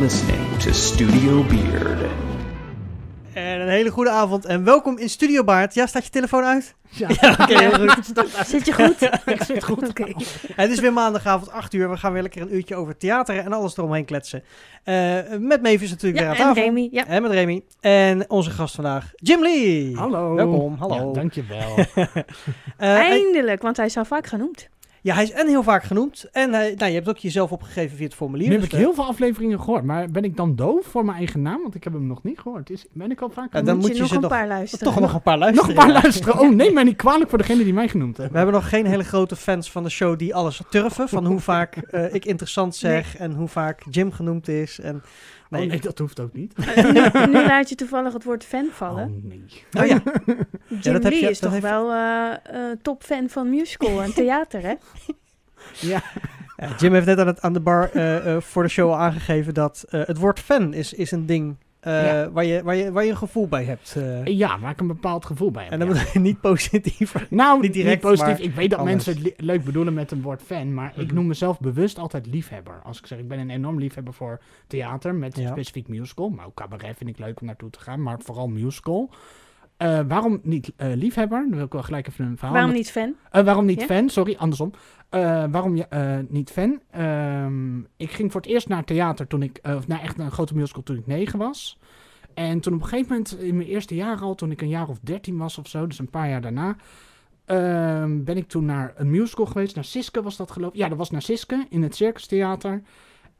listening to Studio Beard. En een hele goede avond en welkom in Studio Baard. Ja, staat je telefoon uit? Ja, Oké, heel goed. Zit je goed? ik zit goed. Oké. Het is weer maandagavond 8 uur. We gaan weer lekker een uurtje over theater en alles eromheen kletsen. Eh, met Mavis natuurlijk Ja, weer aan en tafel. Remy. Ja. En met Remy. En onze gast vandaag, Jim Lee. Hallo. Welkom, hallo. Ja, dankjewel. Eh, Eindelijk, want hij is al vaak genoemd. Ja, hij is en heel vaak genoemd. En hij, nou, je hebt ook jezelf opgegeven via het formulier. nu heb dus, ik heel veel afleveringen gehoord, maar ben ik dan doof voor mijn eigen naam? Want ik heb hem nog niet gehoord. Is, ben ik al vaak Ja, genoemd? dan moet moet je, je nog een nog- paar luisteren. toch nog een paar Nog luisteren. een paar luisteren. Oh, neem mij niet kwalijk voor degene die mij genoemd We hebben. hebben nog geen hele grote fans van de show die alles turven. Van hoe vaak eh, ik interessant zeg en hoe vaak Jim genoemd is. En, nee. Oh, nee, dat hoeft ook niet. nu, nu laat je toevallig het woord fan vallen. Oh, nee. Oh ja, Jim dat heb je- is dat toch heeft- wel eh eh, topfan van musical en theater, hè? Ja. Ja, Jim heeft net aan, het, aan de bar eh, eh, voor de show al aangegeven dat eh, het woord fan is, is een ding eh, Ja. waar, je, waar, je, waar je een gevoel bij hebt. eh. ja, waar ik een bepaald gevoel bij heb. en dan ja. moet je niet positief. Nou, Niet niet, direct, positief. Ik weet dat anders. mensen het leuk bedoelen met een woord fan, maar ik Mhm. noem mezelf bewust altijd liefhebber. Als ik zeg, ik ben een enorm liefhebber voor theater, met Ja. specifiek musical. Maar ook cabaret vind ik leuk om naartoe te gaan, maar vooral musical. Eh, waarom niet eh, liefhebber? Dan wil ik wel gelijk even een verhaal. Waarom met- niet fan? Eh, waarom niet Ja? fan? Sorry, andersom. Eh, waarom je, eh, niet fan? Ehm, ik ging voor het eerst naar theater toen ik, eh, of naar echt naar een grote musical toen ik negen was. En toen op een gegeven moment, in mijn eerste jaar al, toen ik een jaar of dertien was of zo, dus een paar jaar daarna, ehm, ben ik toen naar een musical geweest. Naar Siske was dat geloof ik. Ja, dat was naar Siske in het Circus Theater.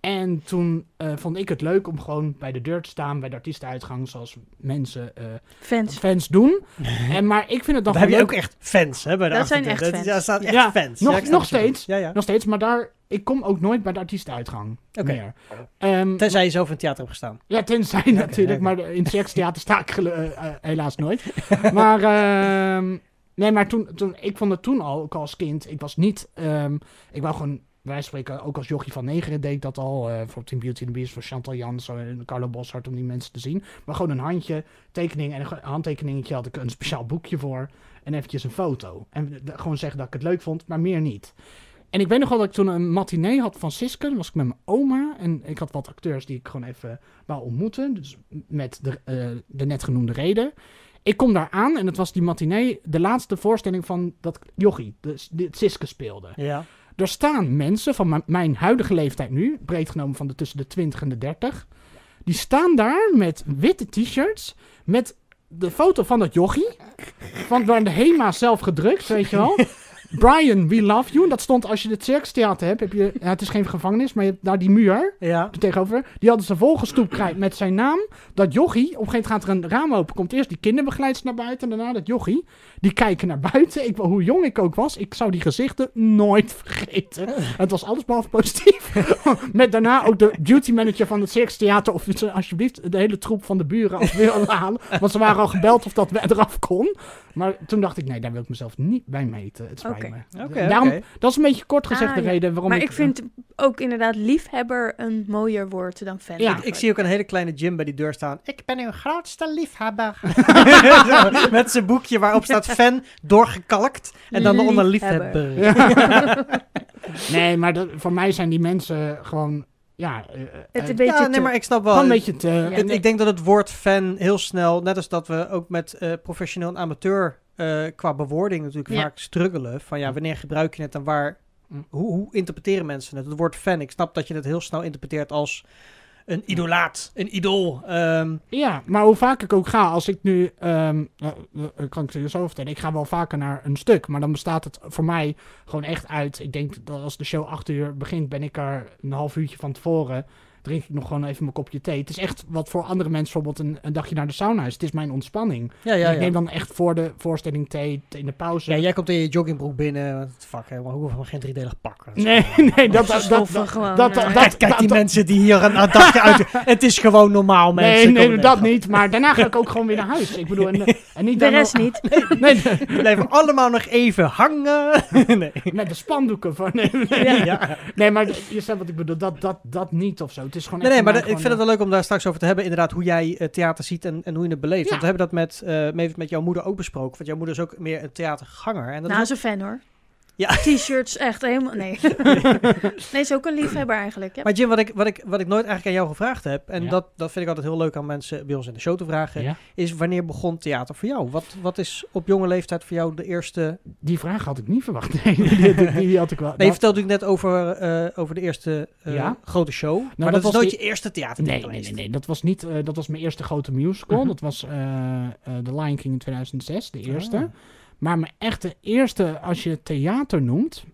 En toen eh, vond ik het leuk om gewoon bij de deur te staan, bij de artiestenuitgang, zoals mensen, eh, Fans. fans doen. en, maar ik vind het dan Dan heb je ook echt fans, hè? Bij de Dat zijn achterdeur. echt fans. Ja, staat echt Ja, fans. nog- Ja, nog steeds. Ja, ja. Nog steeds, maar daar, ik kom ook nooit bij de artiestenuitgang Oké. meer. Ehm, Tenzij je in het theater hebt gestaan. ja, tenzij natuurlijk, oké. maar in het Circustheater sta ik eh, helaas nooit. maar, ehm, nee, maar toen, toen, ik vond het toen al, ook als kind, ik was niet, ehm, ik wou gewoon, wij spreken, ook als jochie van negeren deed dat al, eh voor Team Beauty and the Beast, voor Chantal Jans en Carlo Boshart, om die mensen te zien. Maar gewoon een handje, tekening en een ge- handtekeningetje had ik een speciaal boekje voor en eventjes een foto. En gewoon zeggen dat ik het leuk vond, maar meer niet. En ik weet nog wel dat ik toen een matinee had van Siske. Dan was ik met mijn oma. En ik had wat acteurs die ik gewoon even wou ontmoeten. Dus met de, eh, de net genoemde reden. Ik kom daar aan en het was die matinee de laatste voorstelling van dat jochie, de, het Siske speelde. Ja. Er staan mensen van mijn- huidige leeftijd nu, breed genomen van de tussen de 20 en de 30. Die staan daar met witte t-shirts, met de foto van dat jochie. Van waar de HEMA zelf gedrukt, weet je wel. Brian, we love you. En dat stond als je het Circus Theater hebt, heb je, ja, het is geen gevangenis, maar je hebt daar die muur Ja. er tegenover. Die hadden ze volgestoept krijt met zijn naam. Dat jochie, op een gegeven moment gaat er een raam open. Komt eerst die kinderbegeleidster naar buiten en daarna dat jochie. Die kijken naar buiten. Ik, hoe jong ik ook was, ik zou die gezichten nooit vergeten. Het was alles behalve positief. met daarna ook de beauty manager van het Circus Theater. Of alsjeblieft de hele troep van de buren af willen halen. Want ze waren al gebeld of dat we eraf kon. Maar toen dacht ik, nee, daar wil ik mezelf niet bij meten. Het spijt me. Oké, Daarom. Dat is een beetje kort gezegd Ah, de ja. reden waarom Maar ik... ik vind ook inderdaad liefhebber een mooier woord dan fan. Ja. Ik, ik zie ook een hele kleine Jim bij die deur staan. Ik ben uw grootste liefhebber. Zo, Met zijn boekje waarop staat fan doorgekalkt. En dan onder Liefhebber. liefhebber. Nee, maar dat, voor mij zijn die mensen gewoon, ja, Het een beetje Ja, nee, te- maar ik snap wel. een beetje te... Ja, Ik- nee. Ik denk dat het woord fan heel snel, net als dat we ook met eh, professioneel en amateur eh, qua bewoording natuurlijk Ja. vaak struggelen. Van ja, wanneer gebruik je het en waar, hoe, hoe interpreteren mensen het? Het woord fan, ik snap dat je het heel snel interpreteert als een idolaat, een idool. Ehm, Ja, maar hoe vaak ik ook ga, als ik nu, ehm, nou, eh, kan ik je zo vertellen, ik ga wel vaker naar een stuk, maar dan bestaat het voor mij gewoon echt uit, ik denk dat als de show acht uur begint, ben ik er een half uurtje van tevoren, drink ik nog gewoon even mijn kopje thee. Het is echt wat voor andere mensen bijvoorbeeld een, een dagje naar de sauna is. Het is mijn ontspanning. ja, ja, ik ja. neem dan echt voor de voorstelling thee in de pauze. Ja, jij komt in je joggingbroek binnen. Wat fuck, hè, maar hoe hoeven we geen driedelig pak? Dat is Nee, nee, dat, dat, dat, dat, gewoon, dat, eh. dat, Kijk, die dat- mensen die hier een, een dagje uit... Het is gewoon normaal, Nee, mensen. nee, Kom, dat niet. Maar daarna ga ik ook gewoon weer naar huis. Ik bedoel, en, en niet De rest niet. Nee, nee, We blijven allemaal nog even hangen. nee. met de spandoeken van. Nee, nee, Ja, ja. nee, maar je snapt wat ik bedoel. Dat, dat, dat niet of zo. Het is gewoon. Nee, nee, maar ik vind het wel leuk om daar straks over te hebben. Inderdaad, hoe jij eh, theater ziet en, en hoe je het beleeft. Ja. Want we hebben dat met, eh, met, met jouw moeder ook besproken. Want jouw moeder is ook meer een theaterganger. En dat Nou, is ze fan hoor. Ja. T-shirts, echt helemaal... Nee. nee, is ook een liefhebber eigenlijk. Ja. Maar Jim, wat ik, wat, ik, wat ik nooit eigenlijk aan jou gevraagd heb, en Ja. dat, dat vind ik altijd heel leuk aan mensen bij ons in de show te vragen, Ja. is wanneer begon theater voor jou? Wat, wat is op jonge leeftijd voor jou de eerste... Die vraag had ik niet verwacht. Nee, die, die- die had ik wel. Nee, je vertelde natuurlijk net over, eh, over de eerste eh, Ja. grote show, maar dat dat, was nooit die- je eerste theater Nee, nee, nee, nee. Dat was niet. eh, dat was mijn eerste grote musical. Mhm. Dat was eh, eh, The Lion King in 2006, de eerste. Ah. Maar mijn echte eerste, als je theater noemt.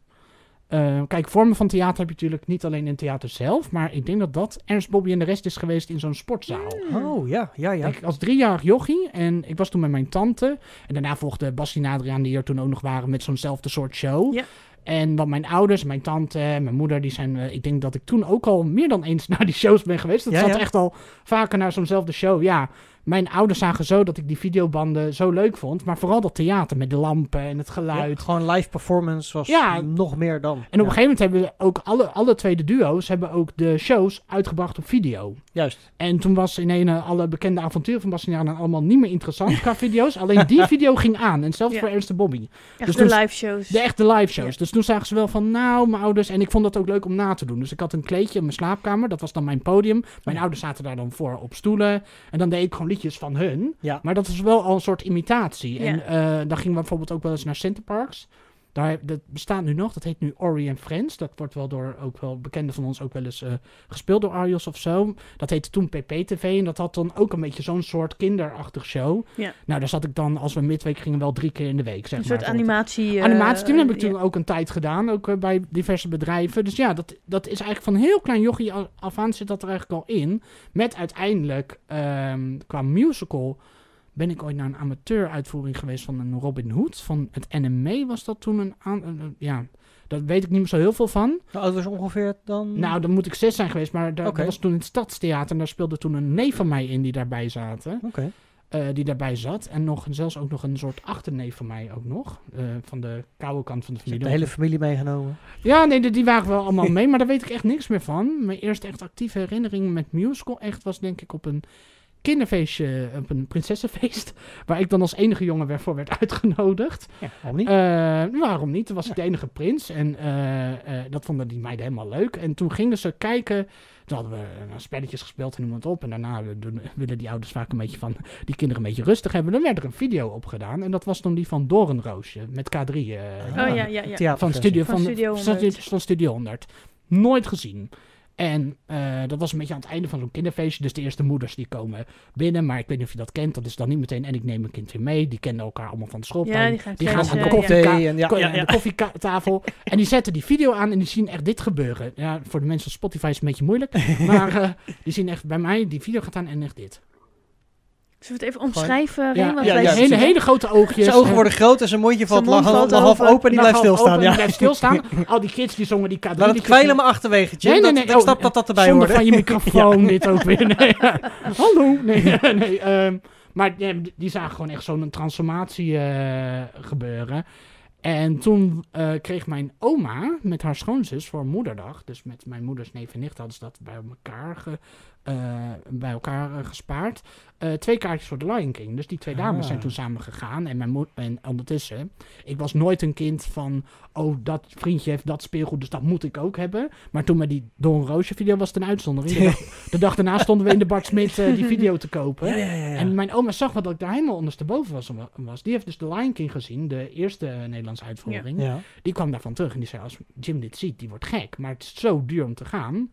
eh, kijk, vormen van theater heb je natuurlijk niet alleen in theater zelf. Maar ik denk dat dat Ernst Bobby en de rest is geweest in zo'n sportzaal. Oh, ja, ja, ja. Ik als driejarig jochie en ik was toen met mijn tante. En daarna volgde Bastien en Adriaan die er toen ook nog waren met zo'nzelfde soort show. Ja. En wat mijn ouders, mijn tante mijn moeder, die zijn... eh, ik denk dat ik toen ook al meer dan eens naar die shows ben geweest. Dat Ja, zat ja. echt al vaker naar zo'nzelfde show. Ja, mijn ouders zagen zo dat ik die videobanden zo leuk vond. Maar vooral dat theater met de lampen en het Ja, geluid. gewoon live performance was Ja. nog meer dan. En op een gegeven moment hebben we ook alle, alle twee de duo's hebben ook de shows uitgebracht op video. Juist. En toen was in een eh, alle bekende avonturen van Bastiaan allemaal niet meer interessant qua video's. Alleen die video ging aan. En zelfs Ja. voor Ernst en Bobby. Echt dus de live shows. De echte live shows. Ja. Dus toen zagen ze wel van, nou, mijn ouders... En ik vond dat ook leuk om na te doen. Dus ik had een kleedje in mijn slaapkamer. Dat was dan mijn podium. Mijn ouders zaten daar dan voor op stoelen. En dan deed ik gewoon liedjes van hun. Maar dat was wel al een soort imitatie. En eh dan gingen we bijvoorbeeld ook wel eens naar Centerparks. Daar, dat bestaat nu nog. Dat heet nu Ori and Friends. Dat wordt wel door ook wel bekenden van ons ook wel eens eh, gespeeld door Arios of zo. Dat heette toen PPTV. En dat had dan ook een beetje zo'n soort kinderachtig show. Ja. Nou, daar zat ik dan, als we midweek gingen, wel drie keer in de week. Zeg een maar, soort Bijvoorbeeld- animatie. Animatieteam heb ik ja. toen ook een tijd gedaan, ook eh, bij diverse bedrijven. Dus ja, dat, dat is eigenlijk van een heel klein jochie af aan zit dat er eigenlijk al in. Met uiteindelijk, ehm, qua musical, ben ik ooit naar een amateuruitvoering geweest van een Robin Hood. Van het NME was dat toen een aan... een- een- ja, daar weet ik niet meer zo heel veel van. Oud was ongeveer dan? Nou, dan moet ik zes zijn geweest, maar dat was toen in het Stadstheater. En daar speelde toen een neef van mij in die daarbij zaten. Oké. eh, die daarbij zat. En nog, zelfs ook nog een soort achterneef van mij ook nog. eh, van de koude kant van de familie. de hele familie meegenomen. Ja, nee, die, die waren wel allemaal mee, maar daar weet ik echt niks meer van. Mijn eerste echt actieve herinnering met musical echt was denk ik op een kinderfeestje, op een prinsessenfeest, waar ik dan als enige jongen weer voor werd uitgenodigd. Ja, waarom niet? Eh, waarom niet? Toen was ik de enige prins en eh, eh, dat vonden die meiden helemaal leuk. En toen gingen ze kijken, toen hadden we eh, spelletjes gespeeld en het op. En daarna eh, willen die ouders vaak een beetje van die kinderen een beetje rustig hebben. Dan werd er een video opgedaan en dat was dan die van Doornroosje met K3. eh, Oh ja, ja, ja. Van Studio, Van van, Studio van, 100. van Studio 100. Nooit gezien. En eh, dat was een beetje aan het einde van zo'n kinderfeestje. Dus de eerste moeders die komen binnen. Maar ik weet niet of je dat kent. Dat is dan niet meteen. En ik neem mijn kind weer mee. Die kennen elkaar allemaal van de schoolplein. Ja, die gaan Die gaan kletsen, aan de koffie- en ja, Ko- ja, aan ja. de koffietafel. en die zetten die video aan en die zien echt dit gebeuren. Ja, voor de mensen op Spotify is het een beetje moeilijk. maar eh, die zien echt bij mij, die video gaat aan en echt dit. Zullen we het even omschrijven? Ja, Reen? Want ja, wij ja, hele, hele grote oogjes. Zijn ogen worden groot en zijn mondje valt mond half, valt half open. en die blijft stilstaan. open, Ja. Die blijft stilstaan. Al die kids die zongen die K3. Laat die het kwijlen maar achterwege, Jim. Nee, nee, Dat- nee, ik snap oh, dat dat erbij Zonder hoort. van je microfoon dit ook weer. Nee. Hallo. Nee, nee. ehm, maar ja, die zagen gewoon echt zo'n transformatie eh, gebeuren. En toen eh, kreeg mijn oma met haar schoonzus voor moederdag, dus met mijn moeders neef en nicht, hadden ze dat bij elkaar, ge- bij elkaar eh, gespaard. eh, twee kaartjes voor The Lion King. Dus die twee dames Ah. zijn toen samen gegaan. En, mijn en ondertussen, ik was nooit een kind van, oh, dat vriendje heeft dat speelgoed, dus dat moet ik ook hebben. Maar toen met die Don Roosje video was het een uitzondering. De dag, de dag daarna stonden we in de Bart Smit eh, die video te kopen. Ja, ja, ja, ja. En mijn oma zag wat dat ik daar helemaal ondersteboven was, was. Die heeft dus The Lion King gezien, de eerste eh, Nederlandse uitvoering. Die kwam daarvan terug en die zei, als Jim dit ziet, die wordt gek. Maar het is zo duur om te gaan.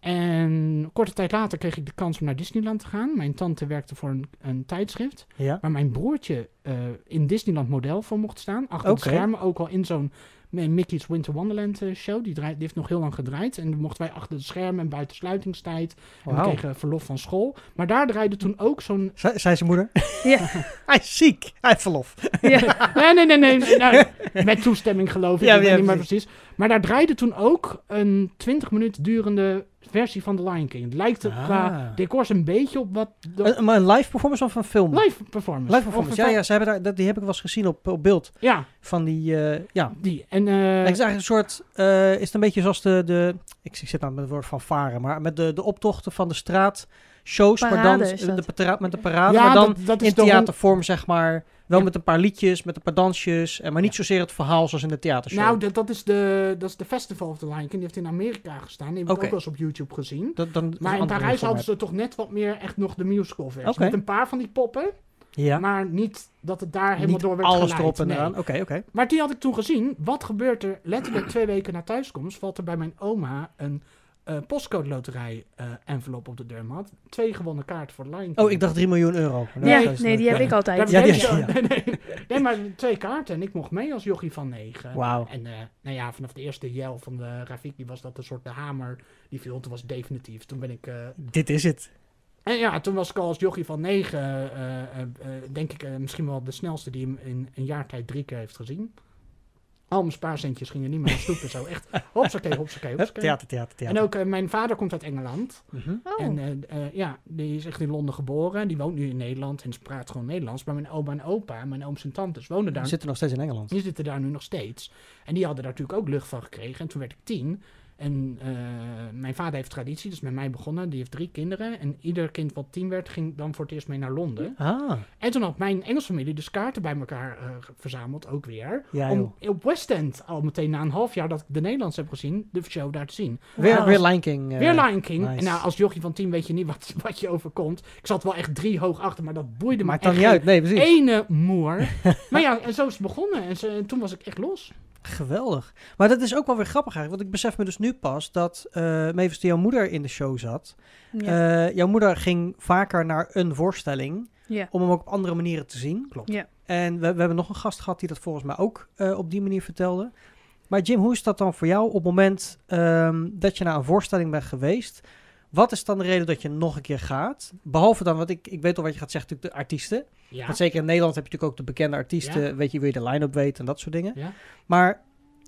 En korte tijd later kreeg ik de kans om naar Disneyland te gaan. Mijn tante werkte voor een, een tijdschrift. ja. Waar mijn broertje eh, in Disneyland model voor mocht staan. Achter het schermen, ook al in zo'n eh, Mickey's Winter Wonderland eh, show. Die, draait, die heeft nog heel lang gedraaid. En dan mochten wij achter het scherm en buiten sluitingstijd. En we kregen verlof van school. Maar daar draaide toen ook zo'n... Zei zei zijn moeder? Ja. Hij is ziek. Hij heeft verlof. Ja. Nee, nee, nee, nee. nou, met toestemming geloof ik. Ja, ik weet ja, niet meer precies. precies. Maar daar draaide toen ook een 20 minuten durende versie van The Lion King. Het lijkt er Ah. qua decors een beetje op wat... de- Een, maar een live performance of een film? live performance. Live performance. Ja, ja ze hebben daar, dat, die heb ik wel eens gezien op, op beeld. Ja, Van die, eh, ja. die. En, eh, het is eigenlijk een soort, eh, is het een beetje zoals de, de ik, ik zit nou met het woord van varen, maar met de, de optochten van de straat shows, maar dan de para- met de parade, ja, maar dan dat, dat is in de theatervorm zeg maar Wel Ja. met een paar liedjes, met een paar dansjes, en maar niet zozeer het verhaal zoals in de theatershow. Nou, dat, dat, is de, dat is de Festival of the Lion King. Die heeft in Amerika gestaan. Die heb ik ook wel eens op YouTube gezien. Dat- dan, Maar in Parijs hadden ze toch net wat meer echt nog de musical versie. Met een paar van die poppen. Ja, Maar niet dat het daar helemaal niet door werd alles geleid. erop en Nee. eraan. Oké, oké. Maar die had ik toen gezien. Wat gebeurt er letterlijk twee weken na thuiskomst? Valt er bij mijn oma een eh postcode loterij eh, envelop op de deurmat. Twee gewonnen kaarten voor de Lion King. Oh, ik dacht 3 miljoen euro. Nou, nee, die heb ik altijd. Ja, die- ja. nee, nee, nee, maar twee kaarten. En ik mocht mee als jochie van negen. Wauw. En eh, nou ja, vanaf de eerste jel van de Rafiki was dat een soort de hamer die viel. Toen was het definitief. Toen ben ik... eh, Dit is het. en ja, toen was ik al als jochie van negen, eh, eh, eh, denk ik eh, misschien wel de snelste die hem in een jaar tijd drie keer heeft gezien. Al mijn spaarcentjes gingen niet meer stoepen zo. Echt, hopsakee, hopsakee, hopsakee. theater, theater, theater. En ook eh, mijn vader komt uit Engeland. Mhm. Oh, En eh, eh, ja, die is echt in Londen geboren. Die woont nu in Nederland en ze praat gewoon Nederlands. Maar mijn oma en opa, mijn ooms en tantes wonen daar. We zitten nog steeds in Engeland. Die zitten daar nu nog steeds. En die hadden daar natuurlijk ook lucht van gekregen. En toen werd ik tien. En eh, mijn vader heeft traditie, dus met mij begonnen. Die heeft drie kinderen. En ieder kind wat tien werd, ging dan voor het eerst mee naar Londen. Ah, En toen had mijn Engelse familie dus kaarten bij elkaar eh, verzameld, ook weer. ja om op West End, al meteen na een half jaar dat ik de Nederlands heb gezien, de show daar te zien. Weer, Wauw. weer Lion King. eh, Weer Lion King. nice. En nou, als jochie van tien weet je niet wat, wat je overkomt. Ik zat wel echt drie hoog achter, maar dat boeide me Maakt dan echt niet uit. Nee, precies. ene moer. maar ja, en zo is het begonnen. En, ze- en toen was ik echt los. Geweldig. Maar dat is ook wel weer grappig eigenlijk. Want ik besef me dus nu pas dat uh, Mavis, jouw moeder in de show zat. ja. Eh, jouw moeder ging vaker naar een voorstelling. ja. Om hem ook op andere manieren te zien. Klopt. Ja. En we, we hebben nog een gast gehad die dat volgens mij ook eh, op die manier vertelde. Maar Jim, hoe is dat dan voor jou op het moment ehm, dat je naar een voorstelling bent geweest? Wat is dan de reden dat je nog een keer gaat? Behalve dan, wat ik, ik weet al wat je gaat zeggen, natuurlijk de artiesten. Ja. Want zeker in Nederland heb je natuurlijk ook de bekende artiesten, Ja. weet je, wie je de line-up weet en dat soort dingen. Ja. Maar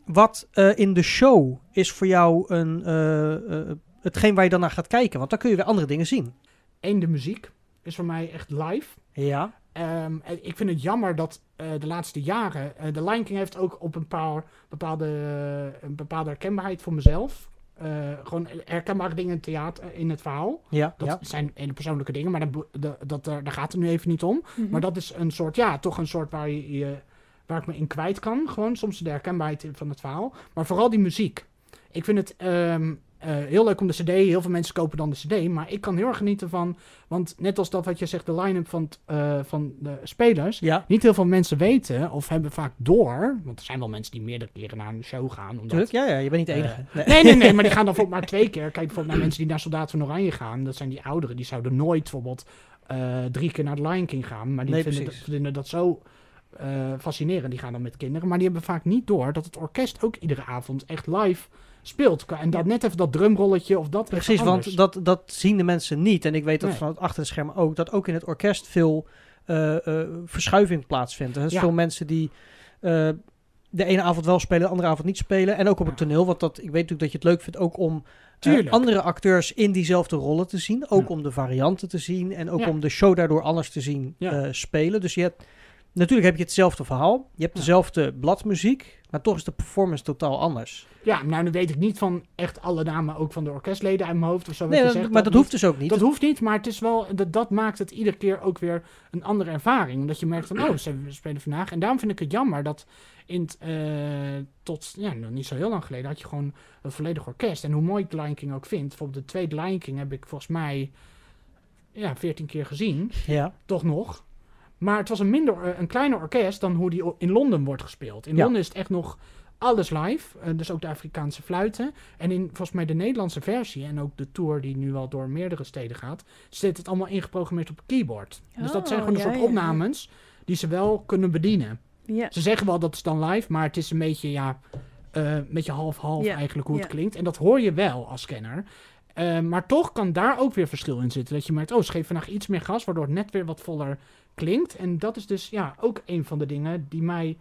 wat eh, in de show is voor jou een, eh, eh, hetgeen waar je dan naar gaat kijken? Want dan kun je weer andere dingen zien. Eén, de muziek is voor mij echt live. Ja. En ik vind het jammer dat de laatste jaren... de Lion King heeft ook op een paar bepaalde, een bepaalde herkenbaarheid voor mezelf. Eh, gewoon herkenbare dingen in het theater, in het verhaal. Ja, Dat ja. zijn hele persoonlijke dingen, maar dat, dat, daar daar gaat het nu even niet om. Mhm. Maar dat is een soort, ja, toch een soort waar, je, je- waar ik me in kwijt kan. Gewoon soms de herkenbaarheid van het verhaal. Maar vooral die muziek. Ik vind het ehm, eh, heel leuk om de CD. Heel veel mensen kopen dan de CD. Maar ik kan heel erg genieten van. Want net als dat wat je zegt, de line-up van, eh, van de spelers. Ja, Niet heel veel mensen weten of hebben vaak door. Want er zijn wel mensen die meerdere keren naar een show gaan. Omdat. Ja, ja, je bent niet de Eh, enige. Nee. Nee, nee, nee, maar die gaan dan bijvoorbeeld maar twee keer. Kijk bijvoorbeeld naar mensen die naar Soldaat van Oranje gaan. Dat zijn die ouderen. Die zouden nooit bijvoorbeeld eh, drie keer naar de Lion King gaan. Maar die Nee, vinden, dat, vinden dat zo eh, fascinerend. Die gaan dan met kinderen. Maar die hebben vaak niet door dat het orkest ook iedere avond echt live speelt. En dat net even dat drumrolletje of dat Precies, want dat, dat zien de mensen niet. En ik weet dat Nee. van het achter de schermen ook, dat ook in het orkest veel eh, eh, verschuiving plaatsvindt. Er zijn Ja. veel mensen die eh, de ene avond wel spelen, de andere avond niet spelen. En ook op het toneel, want dat, ik weet natuurlijk dat je het leuk vindt ook om andere acteurs in diezelfde rollen te zien. Ook Ja. om de varianten te zien en ook Ja. om de show daardoor anders te zien Ja. eh, spelen. Dus je hebt, natuurlijk heb je hetzelfde verhaal, je hebt dezelfde bladmuziek, maar toch is de performance totaal anders. Ja, nou nu weet ik niet van echt alle namen ook van de orkestleden uit mijn hoofd of zo. Nee, maar dat hoeft dus ook niet. Dat hoeft niet, maar het is wel, dat, dat maakt het iedere keer ook weer een andere ervaring. Omdat je merkt van, oh, ze spelen vandaag. En daarom vind ik het jammer dat in eh, tot, ja, nog niet zo heel lang geleden had je gewoon een volledig orkest. En hoe mooi ik The Lion King ook vind. Bijvoorbeeld de tweede Lion King heb ik volgens mij, ja, veertien keer gezien. ja. Toch nog. Maar het was een minder, eh, een kleiner orkest dan hoe die in Londen wordt gespeeld. In Ja. Londen is het echt nog alles live. eh, dus ook de Afrikaanse fluiten. En in volgens mij de Nederlandse versie en ook de tour die nu al door meerdere steden gaat, zit het allemaal ingeprogrammeerd op keyboard. dus dat zijn Oh, gewoon een soort opnames die ze wel kunnen bedienen. Ja. Ze zeggen wel dat is dan live, maar het is een beetje, ja, eh, een beetje half-half Ja, eigenlijk hoe het klinkt. En dat hoor je wel als scanner. Maar toch kan daar ook weer verschil in zitten. Dat je merkt, oh, ze geven vandaag iets meer gas, waardoor het net weer wat voller klinkt. En dat is dus ja, ook een van de dingen die mij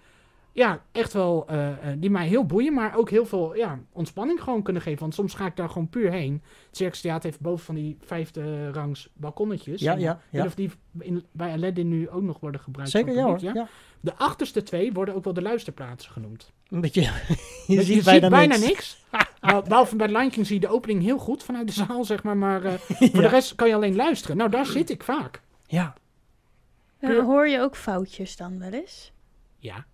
ja, echt wel, eh, eh, die mij heel boeien, maar ook heel veel ja, ontspanning gewoon kunnen geven. Want soms ga ik daar gewoon puur heen. Het Circus Theater heeft boven van die vijfde rangs balkonnetjes. Ja, ja, ja. Of die in, bij Aladdin nu ook nog worden gebruikt. Zeker, ja hoor. Ja. De achterste twee worden ook wel de luisterplaatsen genoemd. Een beetje, je, Je ziet bijna, niks. Nou, behalve bij Lion King zie je de opening heel goed vanuit de zaal, zeg maar. Maar eh, voor de rest kan je alleen luisteren. Nou, daar zit ik vaak. Ja. Hoor je ook foutjes dan wel eens? Ja.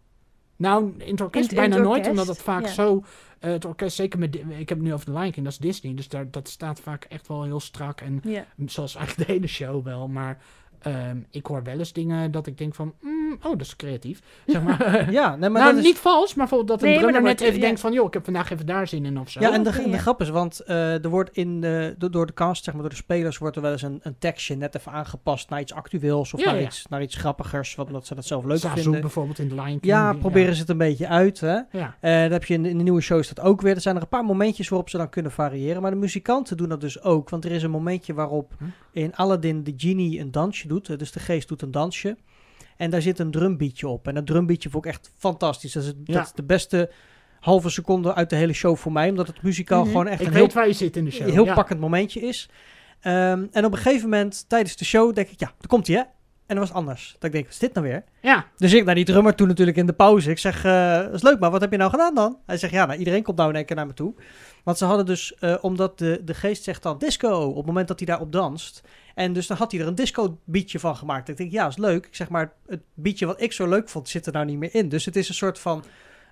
Nou, in het orkest In het- in bijna nooit, omdat het vaak ja. zo... eh, het orkest, zeker met... Ik heb het nu over de Lion King, dat is Disney. Dus daar, dat staat vaak echt wel heel strak. En Ja. zoals eigenlijk de hele show wel. Maar ehm, ik hoor wel eens dingen dat ik denk van... mm, oh, dat is creatief. Zeg maar. Ja, nee, maar nou, dat is... niet vals, maar bijvoorbeeld dat een drummer net even ja. denkt van... joh, ik heb vandaag even daar zin in of zo. Ja, en de, de ja. grap is, want eh, er wordt in de, do- door de cast, zeg maar, door de spelers, wordt er wel eens een, een tekstje net even aangepast naar iets actueels of Ja, naar, ja. Iets, naar iets grappigers, wat omdat ze dat zelf leuk Zazu vinden. bijvoorbeeld in de Lion King. Ja, die- proberen ze het een beetje uit. Hè? Ja. Eh, dat heb je in, in de nieuwe shows dat ook weer. Er zijn er een paar momentjes waarop ze dan kunnen variëren. Maar de muzikanten doen dat dus ook. Want er is een momentje waarop Hm. in Aladdin de genie een dansje doet. eh, Dus de geest doet een dansje. En daar zit een drumbeatje op. En dat drumbeatje vond ik echt fantastisch. Dat is, het- Ja. dat is de beste halve seconde uit de hele show voor mij. Omdat het muzikaal Mhm. gewoon echt Ik een weet heel, waar je zit in de show. heel ja. pakkend momentje is. Ehm, en op een gegeven moment tijdens de show denk ik, ja, daar komt hij hè. En dat was anders. Dat ik denk, wat is dit nou weer? Ja, Dus ik naar die drummer toen natuurlijk in de pauze. Ik zeg, eh, dat is leuk, maar wat heb je nou gedaan dan? Hij zegt, ja, nou, iedereen komt nou in één keer naar me toe. Want ze hadden dus, eh, omdat de, de geest zegt dan disco op het moment dat hij daarop danst. En dus dan had hij er een disco beatje van gemaakt. Ik denk, ja, is leuk. Ik zeg maar, het beatje wat ik zo leuk vond, zit er nou niet meer in. Dus het is een soort van,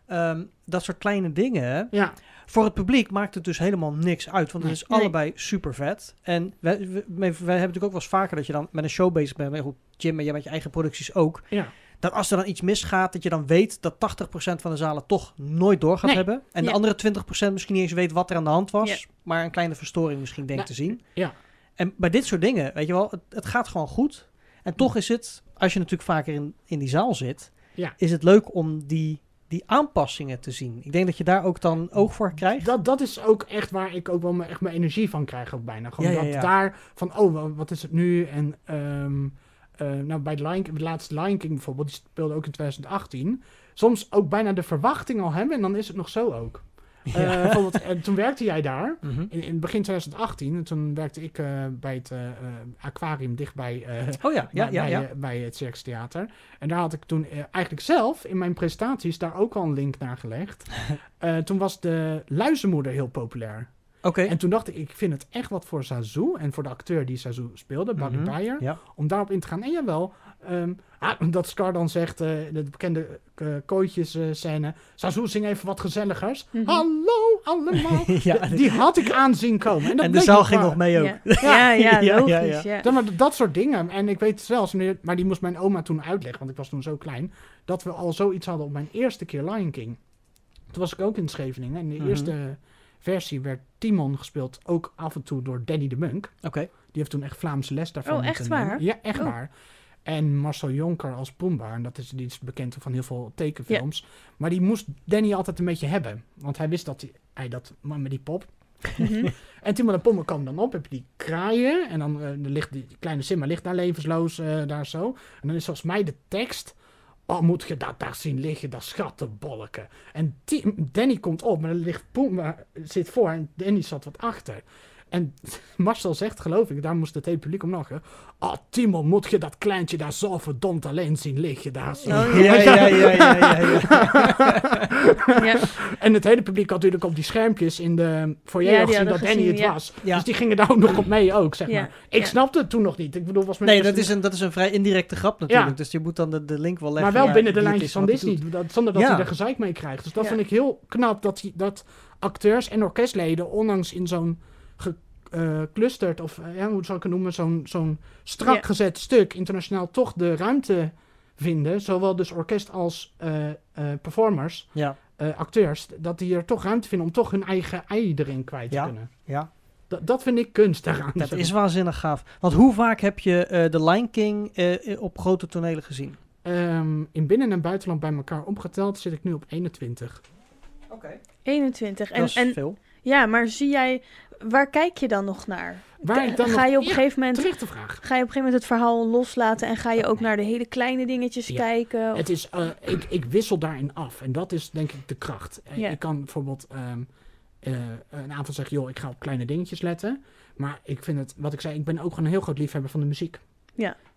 ehm, dat soort kleine dingen. ja. Voor het publiek maakt het dus helemaal niks uit. Want het is Nee. allebei super vet. En wij, wij, wij hebben natuurlijk ook wel eens vaker dat je dan met een show bezig bent. Maar Goed, Jim, en jij met je eigen producties ook. ja. Dat als er dan iets misgaat, dat je dan weet dat 80% van de zalen toch nooit door gaat Nee. hebben. En de andere 20% misschien niet eens weet wat er aan de hand was. Ja. Maar een kleine verstoring misschien denkt te zien. ja. En bij dit soort dingen, weet je wel, het, het gaat gewoon goed. En toch is het, als je natuurlijk vaker in, in die zaal zit, Ja. is het leuk om die, die aanpassingen te zien. Ik denk dat je daar ook dan oog voor krijgt. Dat, dat is ook echt waar ik ook wel mijn, echt mijn energie van krijg ook bijna. Gewoon Ja, dat ja. daar van, oh, wa- wat is het nu? En ehm, eh, nou, bij de, Lion, de laatste Lion King bijvoorbeeld, die speelde ook in 2018. Soms ook bijna de verwachting al hebben en dan is het nog zo ook. Eh, bijvoorbeeld, en toen werkte jij daar. Mhm. In, in begin 2018, en toen werkte ik eh, bij het eh, eh, aquarium dichtbij eh, Oh ja, ja, bij, ja, bij, ja. eh, bij het Circus Theater. En daar had ik toen eh, eigenlijk zelf in mijn presentaties daar ook al een link naar gelegd. Eh, toen was de luizenmoeder heel populair. Oké. En toen dacht ik, ik vind het echt wat voor Sazu en voor de acteur die Sazu speelde, Barry Beyer, Ja. om daarop in te gaan. En jawel, ehm, ah, dat Scar dan zegt, eh, de bekende uh, kooitjes eh, scène, Sazu zing even wat gezelligers. Mhm. Hallo allemaal. ja. Die had ik aanzien komen. En, dat En de zaal nog ging waar. nog mee ook. Ja, ja, ja, Ja, logisch. ja, Ja, ja. Ja, maar dat soort dingen. En ik weet zelfs, maar die moest mijn oma toen uitleggen, want ik was toen zo klein, dat we al zoiets hadden op mijn eerste keer Lion King. Toen was ik ook in Scheveningen. En de Mhm. eerste versie werd Timon gespeeld, ook af en toe door Danny de Munk. Oké. Die heeft toen echt Vlaamse les daarvan Oh, echt waar? Ja, echt Oh. waar. En Marcel Jonker als Pumbaa, en dat is, die is bekend van heel veel tekenfilms. Maar die moest Danny altijd een beetje hebben. Want hij wist dat hij, hij dat, maar met die pop. Mhm. En Timon en Pommer komen dan op, heb je die kraaien. En dan eh, er ligt die kleine Simba ligt daar levensloos eh, daar zo. En dan is volgens mij de tekst... Oh, moet je dat daar zien liggen, dat schattenbolken. En Danny komt op, maar er ligt Pumba zit voor en Danny zat wat achter. En Marcel zegt, geloof ik, daar moest het hele publiek om lachen. Oh, Timon, moet je dat kleintje daar zo verdomd alleen zien liggen daar zo. Oh, Ja, ja, ja, ja, ja, ja. ja. En het hele publiek had natuurlijk op die schermpjes in de foyer al gezien dat Danny gezien, het ja. was. Ja. Dus die gingen daar ook nog op mee ook, zeg Ja, maar. Ik ja. snapte het toen nog niet. Ik bedoel, was mijn Nee, dat is, een, dat is een vrij indirecte grap natuurlijk. Ja. Dus je moet dan de, de link wel leggen. Maar wel binnen de lijntjes van Disney, dat, zonder dat Ja. hij er gezeik mee krijgt. Dus dat Ja. vind ik heel knap dat, hij, dat acteurs en orkestleden, ondanks in zo'n geclusterd, of eh, ja, hoe zou ik het noemen, zo'n zo'n strak gezet stuk, internationaal toch de ruimte vinden, zowel dus orkest als eh, eh, performers, Ja, eh, acteurs, dat die er toch ruimte vinden om toch hun eigen ei erin kwijt te Ja. kunnen. ja. Dat, dat vind ik kunst daaraan. Dat is waanzinnig gaaf. Want hoe vaak heb je eh de Lion King eh, op grote tonelen gezien? Ehm, in binnen- en buitenland bij elkaar opgeteld zit ik nu op 21. Oké. 21. En, Dat is en veel. ja, maar zie jij, waar kijk je dan nog naar? Waar dan ga je op een Ja, gegeven moment Terechte vraag. Ga je op een gegeven moment het verhaal loslaten en ga je ook naar de hele kleine dingetjes Ja. kijken? Of- Het is, eh, ik, ik wissel daarin af. En dat is denk ik de kracht. Eh, Ja. Ik kan bijvoorbeeld ehm, eh, een avond zeggen, joh, ik ga op kleine dingetjes letten. Maar ik vind het, wat ik zei, ik ben ook gewoon een heel groot liefhebber van de muziek.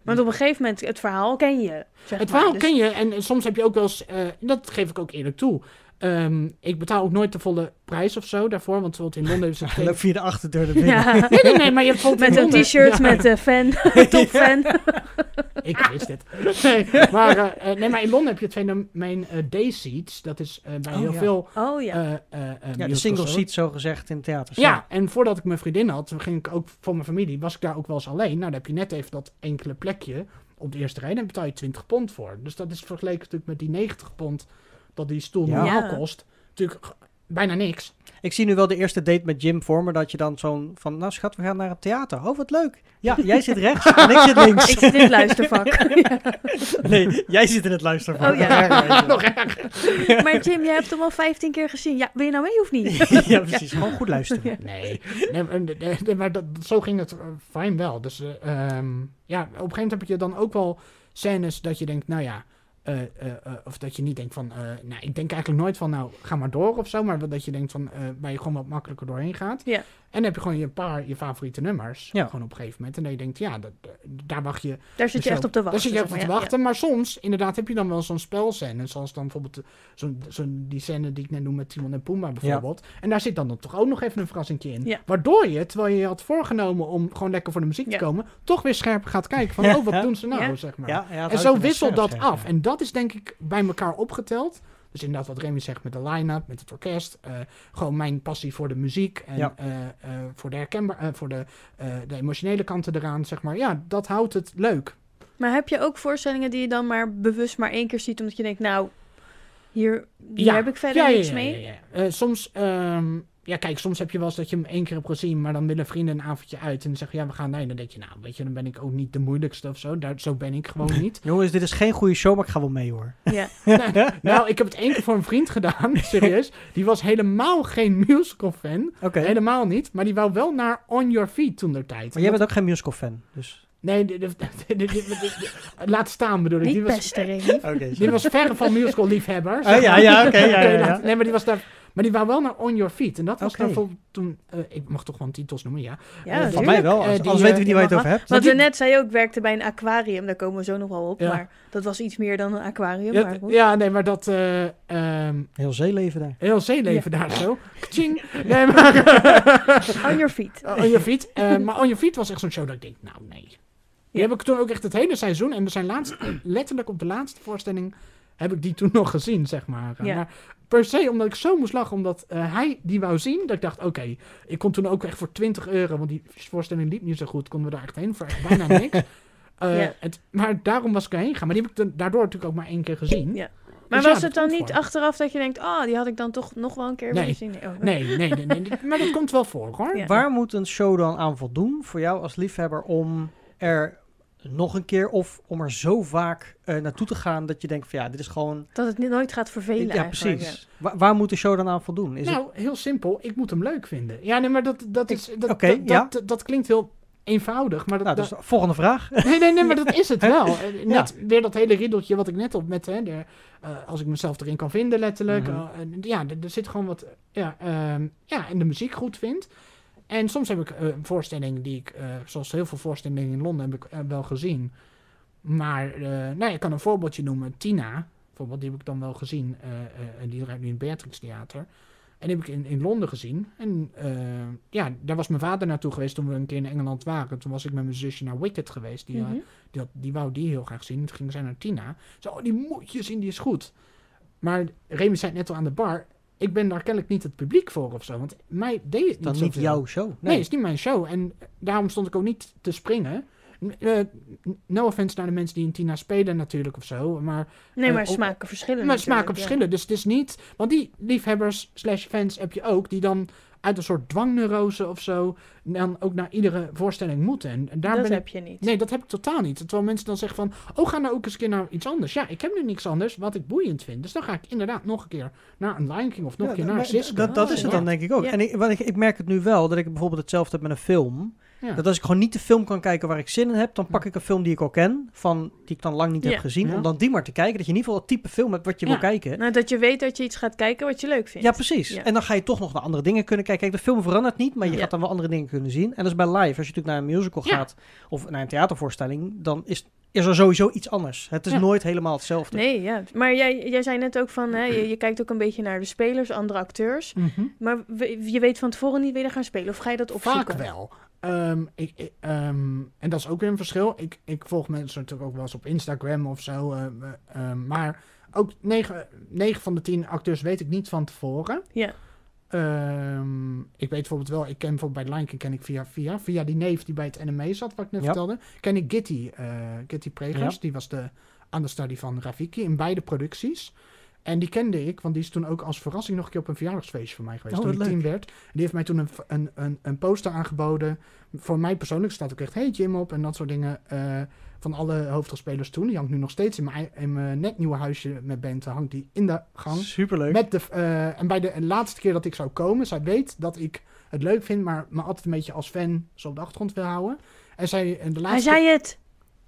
Want op een gegeven moment, het verhaal ken je. Zeg Het verhaal Dus- ken je en soms heb je ook wel eens, dat geef ik ook eerlijk toe. Ehm, ik betaal ook nooit de volle prijs of zo daarvoor. Want bijvoorbeeld in Londen is het geen... via de achterdeur naar binnen. Ja. Nee, nee, nee, maar je hebt Met een t-shirt Ja. met de fan, top fan. Ik wist het. Nee, maar, eh, eh, nee, maar in Londen heb je het fenomeen eh day seats. Dat is bij Oh, heel ja. veel... Oh ja. eh, eh, eh, Ja, de single seat zo gezegd in theaters. Ja, en voordat ik mijn vriendin had, toen ging ik ook voor mijn familie, was ik daar ook wel eens alleen. Nou, dan heb je net even dat enkele plekje op de eerste rij. Dan betaal je 20 pond voor. Dus dat is vergeleken natuurlijk met die 90 pond dat die stoel Ja. normaal Ja. kost. Natuurlijk bijna niks. Ik zie nu wel de eerste date met Jim voor me, dat je dan zo'n van, nou schat, we gaan naar het theater. Oh, wat leuk. Ja, jij zit rechts en ik zit links. Ik zit in het luistervak. Nee, jij zit in het luistervak. Oh, ja. Erg. Nog erger. maar Jim, jij hebt hem al 15 keer gezien. Ja, wil je nou mee of niet? ja, precies. Gewoon goed luisteren. Nee, nee, maar- nee, nee, maar dat, zo ging het eh, fijn wel. Dus eh, ehm, ja, op een gegeven moment heb je dan ook wel scènes dat je denkt, nou ja, eh, eh, eh, of dat je niet denkt van, nou, ik denk eigenlijk nooit van, nou, ga maar door of zo, maar dat je denkt van, waar je gewoon wat makkelijker doorheen gaat. Ja. En dan heb je gewoon je paar je favoriete nummers, Ja. gewoon op een gegeven moment. En dan je denkt, ja, dat, eh, daar wacht je Daar zit je echt op te wachten. daar zit je zeg even maar, te ja, wachten. Maar soms, inderdaad, heb je dan wel zo'n spelscène. Zoals dan bijvoorbeeld eh, zo'n die scène die ik net noem met Timon en Pumba bijvoorbeeld. En daar zit dan, dan toch ook nog even een verrassingje in. Waardoor je, terwijl je je had voorgenomen om gewoon lekker voor de muziek te komen, toch weer scherp gaat kijken van, oh, wat doen ze nou, zeg maar. En zo wisselt dat af. En dat is denk ik bij elkaar opgeteld. Dus inderdaad wat Remy zegt met de line-up, met het orkest. eh, gewoon mijn passie voor de muziek en Ja. eh, eh, voor, de herkenbaar, eh, voor de, eh, de emotionele kanten eraan, zeg maar. Ja, dat houdt het leuk. Maar heb je ook voorstellingen die je dan maar bewust maar één keer ziet, omdat je denkt, nou, hier, hier Ja. heb ik verder Ja, niks ja, mee? ja, ja. Eh, soms, ehm, ja, kijk, soms heb je wel eens dat je hem één keer hebt gezien, maar dan willen vrienden een avondje uit en dan zeggen ja, we gaan nee. Dan denk je, nou, weet je, dan ben ik ook niet de moeilijkste of zo. Daar, zo ben ik gewoon niet. Jongens, dit is geen goede show, maar ik ga wel mee hoor. Ja. nou, ik heb het één keer voor een vriend gedaan, serieus. Die was helemaal geen musical fan, Oké. helemaal niet, maar die wou wel naar On Your Feet toen der tijd. Maar jij bent ook geen musical fan, dus... Nee, de, de, de- de- de- de- laat staan bedoel ik. Die Niet was, beste, Remy. Oké, die was verre van musical liefhebber. Oh, ja, ja, oké, ja, ja, ja. Nee, maar die was daar. Maar die wou wel naar On Your Feet. En dat was Oké. dan bijvoorbeeld toen. eh, ik mag toch gewoon titels noemen, ja. Ja, Eh, Van mij wel, Eh, als, die, eh, weten we niet waar je het over hebt. We net zei ook, werkte bij een aquarium. Daar komen we zo nog wel op. Ja. Maar dat was iets meer dan een aquarium. Ja, maar ja, nee, maar dat. eh, ehm, Heel zeeleven daar. heel zeeleven daar zo. Kaching. Nee, maar. On your feet. On Your Feet. Eh, maar On Your Feet was echt zo'n show dat ik denk, nou nee. Die Ja. heb ik toen ook echt het hele seizoen. En we zijn laatst, letterlijk op de laatste voorstelling. Heb ik die toen nog gezien, zeg maar. Ja. Maar per se, omdat ik zo moest lachen, omdat eh, hij die wou zien. Dat ik dacht, oké, ik kon toen ook echt voor 20 euro, want die voorstelling liep niet zo goed, konden we daar echt heen voor echt bijna niks. Eh, Ja. het, maar daarom was ik erheen gegaan. Maar die heb ik daardoor natuurlijk ook maar één keer gezien. Ja. Maar Dus ja, was het dan niet voor. achteraf dat je denkt, ah, die had ik dan toch nog wel een keer Nee. willen zien? Nee. oh. Nee, nee, nee, nee, nee, maar dat komt wel voor hoor. Ja. Waar moet een show dan aan voldoen voor jou als liefhebber om er nog een keer of om er zo vaak eh, naartoe te gaan dat je denkt van ja, dit is gewoon... Dat het niet- nooit gaat vervelen ja, eigenlijk, precies. Wa- waar moet de show dan aan voldoen? Is het, nou, heel simpel. Ik moet hem leuk vinden. Ja, nee, maar dat, dat, is, dat, oké, dat, ja. dat, dat klinkt heel eenvoudig. Maar dat, nou, dat- dus volgende vraag. Nee, nee, nee, maar dat is het wel. Ja. Net weer dat hele riddeltje wat ik net op met, hè, de, eh, als ik mezelf erin kan vinden, letterlijk. Mhm. en ja, er, er zit gewoon wat, ja, ehm, ja, en de muziek goed vind. En soms heb ik eh, een voorstelling die ik, eh, zoals heel veel voorstellingen in Londen, heb ik eh, wel gezien. Maar, nou, ik kan een voorbeeldje noemen. Tina, bijvoorbeeld, die heb ik dan wel gezien. en die draait nu in het Beatrix Theater. En die heb ik in, in Londen gezien. En ja, daar was mijn vader naartoe geweest toen we een keer in Engeland waren. Toen was ik met mijn zusje naar Wicked geweest. Die, Mhm. die, had- die wou die heel graag zien. Toen gingen zij naar Tina. Zo, oh, die moet je zien, die is goed. Maar Remy zei het net al aan de bar. Ik ben daar kennelijk niet het publiek voor of zo. Want mij deed het niet Dan niet jouw show. Nee, Nee. het is niet mijn show. En daarom stond ik ook niet te springen. Eh, no offense naar de mensen die in Tina spelen natuurlijk of zo. Maar, Nee, Eh, maar smaken verschillen maar smaken ja. verschillen. Dus het is niet... Want die liefhebbers slash fans heb je ook. Die dan uit een soort dwangneurose of zo... dan ook naar iedere voorstelling moeten. En, en daar dat ben ik heb je niet. Nee, dat heb ik totaal niet. Terwijl mensen dan zeggen van... Oh, ga nou ook eens een keer naar iets anders. Ja, ik heb nu niks anders wat ik boeiend vind. Dus dan ga ik inderdaad nog een keer naar een Lion King... of nog Ja, een keer naar Sisko. Dat, dat is het ja. dan denk ik ook. Ja. En ik, wat ik, ik merk het nu wel, dat ik bijvoorbeeld hetzelfde heb met een film. Ja. Dat als ik gewoon niet de film kan kijken waar ik zin in heb, dan pak ik een film die ik al ken, van, die ik dan lang niet Ja. heb gezien, Ja. om dan die maar te kijken. Dat je in ieder geval het type film hebt wat je Ja. wil kijken. Nou, dat je weet dat je iets gaat kijken wat je leuk vindt. Ja, precies. Ja. En dan ga je toch nog naar andere dingen kunnen kijken. Kijk, de film verandert niet, maar je Ja. gaat dan wel andere dingen kunnen zien. En dat is bij live. Als je natuurlijk naar een musical Ja. gaat of naar een theatervoorstelling, dan is is er sowieso iets anders. Het is Ja. nooit helemaal hetzelfde. Nee, ja. Maar jij, jij zei net ook van, hè, je, je kijkt ook een beetje naar de spelers, andere acteurs. Mhm. Maar we- je weet van tevoren niet wie er gaan spelen. Of ga je dat opzoeken? Vaak wel. Ehm, ik, ik- ehm, en dat is ook weer een verschil. Ik, ik volg mensen natuurlijk ook wel eens op Instagram of zo. eh, eh, ehm, maar ook 9, van de 10 acteurs weet ik niet van tevoren. Ja. Ehm, ik weet bijvoorbeeld wel, ik ken bijvoorbeeld bij Lion King ken ik via, via, via die neef die bij het NME zat, wat ik net Ja. vertelde, ken ik Gitty, eh Gitty Pregers. Ja. Die was de understudy van Rafiki in beide producties. En die kende ik, want die is toen ook als verrassing nog een keer op een verjaardagsfeestje van mij geweest. Oh, toen ik tien werd. En die heeft mij toen een, een, een, een poster aangeboden. Voor mij persoonlijk staat ook echt Hey Jim op en dat soort dingen. eh, van alle hoofdrolspelers toen. Die hangt nu nog steeds in mijn, in mijn net nieuwe huisje met Bente. Hangt die in de gang. Superleuk. Met de, eh, en bij de laatste keer dat ik zou komen, zij weet dat ik het leuk vind, maar me altijd een beetje als fan zo op de achtergrond wil houden. En zij, en de Hij laatste zei het.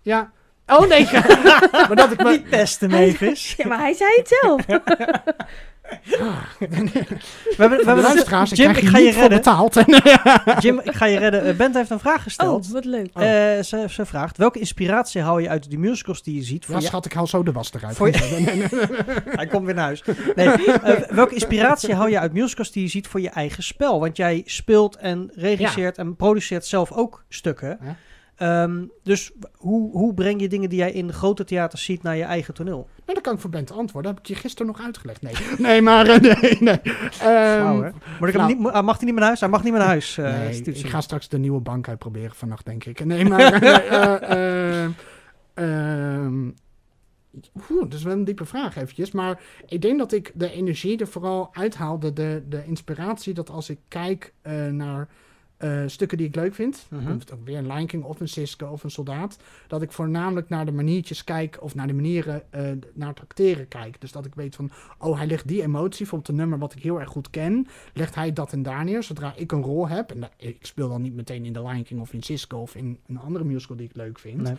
Ja. Oh nee, maar dat ik me... Niet beste Mavis. Ja, maar hij zei het zelf. We hebben, we De hebben luisteraars, ik Jim, ik ga je redden. betaald. Jim, ik ga je redden. Eh, Bent heeft een vraag gesteld. Oh, wat leuk. Eh, ze, ze vraagt, welke inspiratie haal je uit de musicals die je ziet? Voor Ja, je- schat, ik haal zo de was eruit. Voor. Hij komt weer naar huis. Nee, eh, welke inspiratie haal je uit musicals die je ziet voor je eigen spel? Want jij speelt en regisseert en produceert zelf ook stukken. Ja. Ehm, dus hoe, hoe breng je dingen die jij in grote theaters ziet naar je eigen toneel? Nou, dat kan ik voor Bent antwoorden. Dat heb ik je gisteren nog uitgelegd. Nee, nee maar eh, nee, nee. Flauw, hè? Ehm, Moet ik hem flauw. niet, ah, mag hij niet meer naar huis? Hij mag niet meer naar huis. eh, nee, ik ga straks de nieuwe bank uitproberen vannacht, denk ik. Nee, maar... ehm, Oeh, dat is wel een diepe vraag eventjes. Maar ik denk dat ik de energie er vooral uithaalde. De, de inspiratie dat als ik kijk naar eh, stukken die ik leuk vind. Mhm. Komt het ook weer een Lion King of een Siske of een Soldaat. Dat ik voornamelijk naar de maniertjes kijk. Of naar de manieren eh, naar het acteren kijk. Dus dat ik weet van, oh hij legt die emotie. Bijvoorbeeld een nummer wat ik heel erg goed ken. Legt hij dat en daar neer. Zodra ik een rol heb. En ik speel dan niet meteen in de Lion King of in Siske. Of in een andere musical die ik leuk vind. Nee.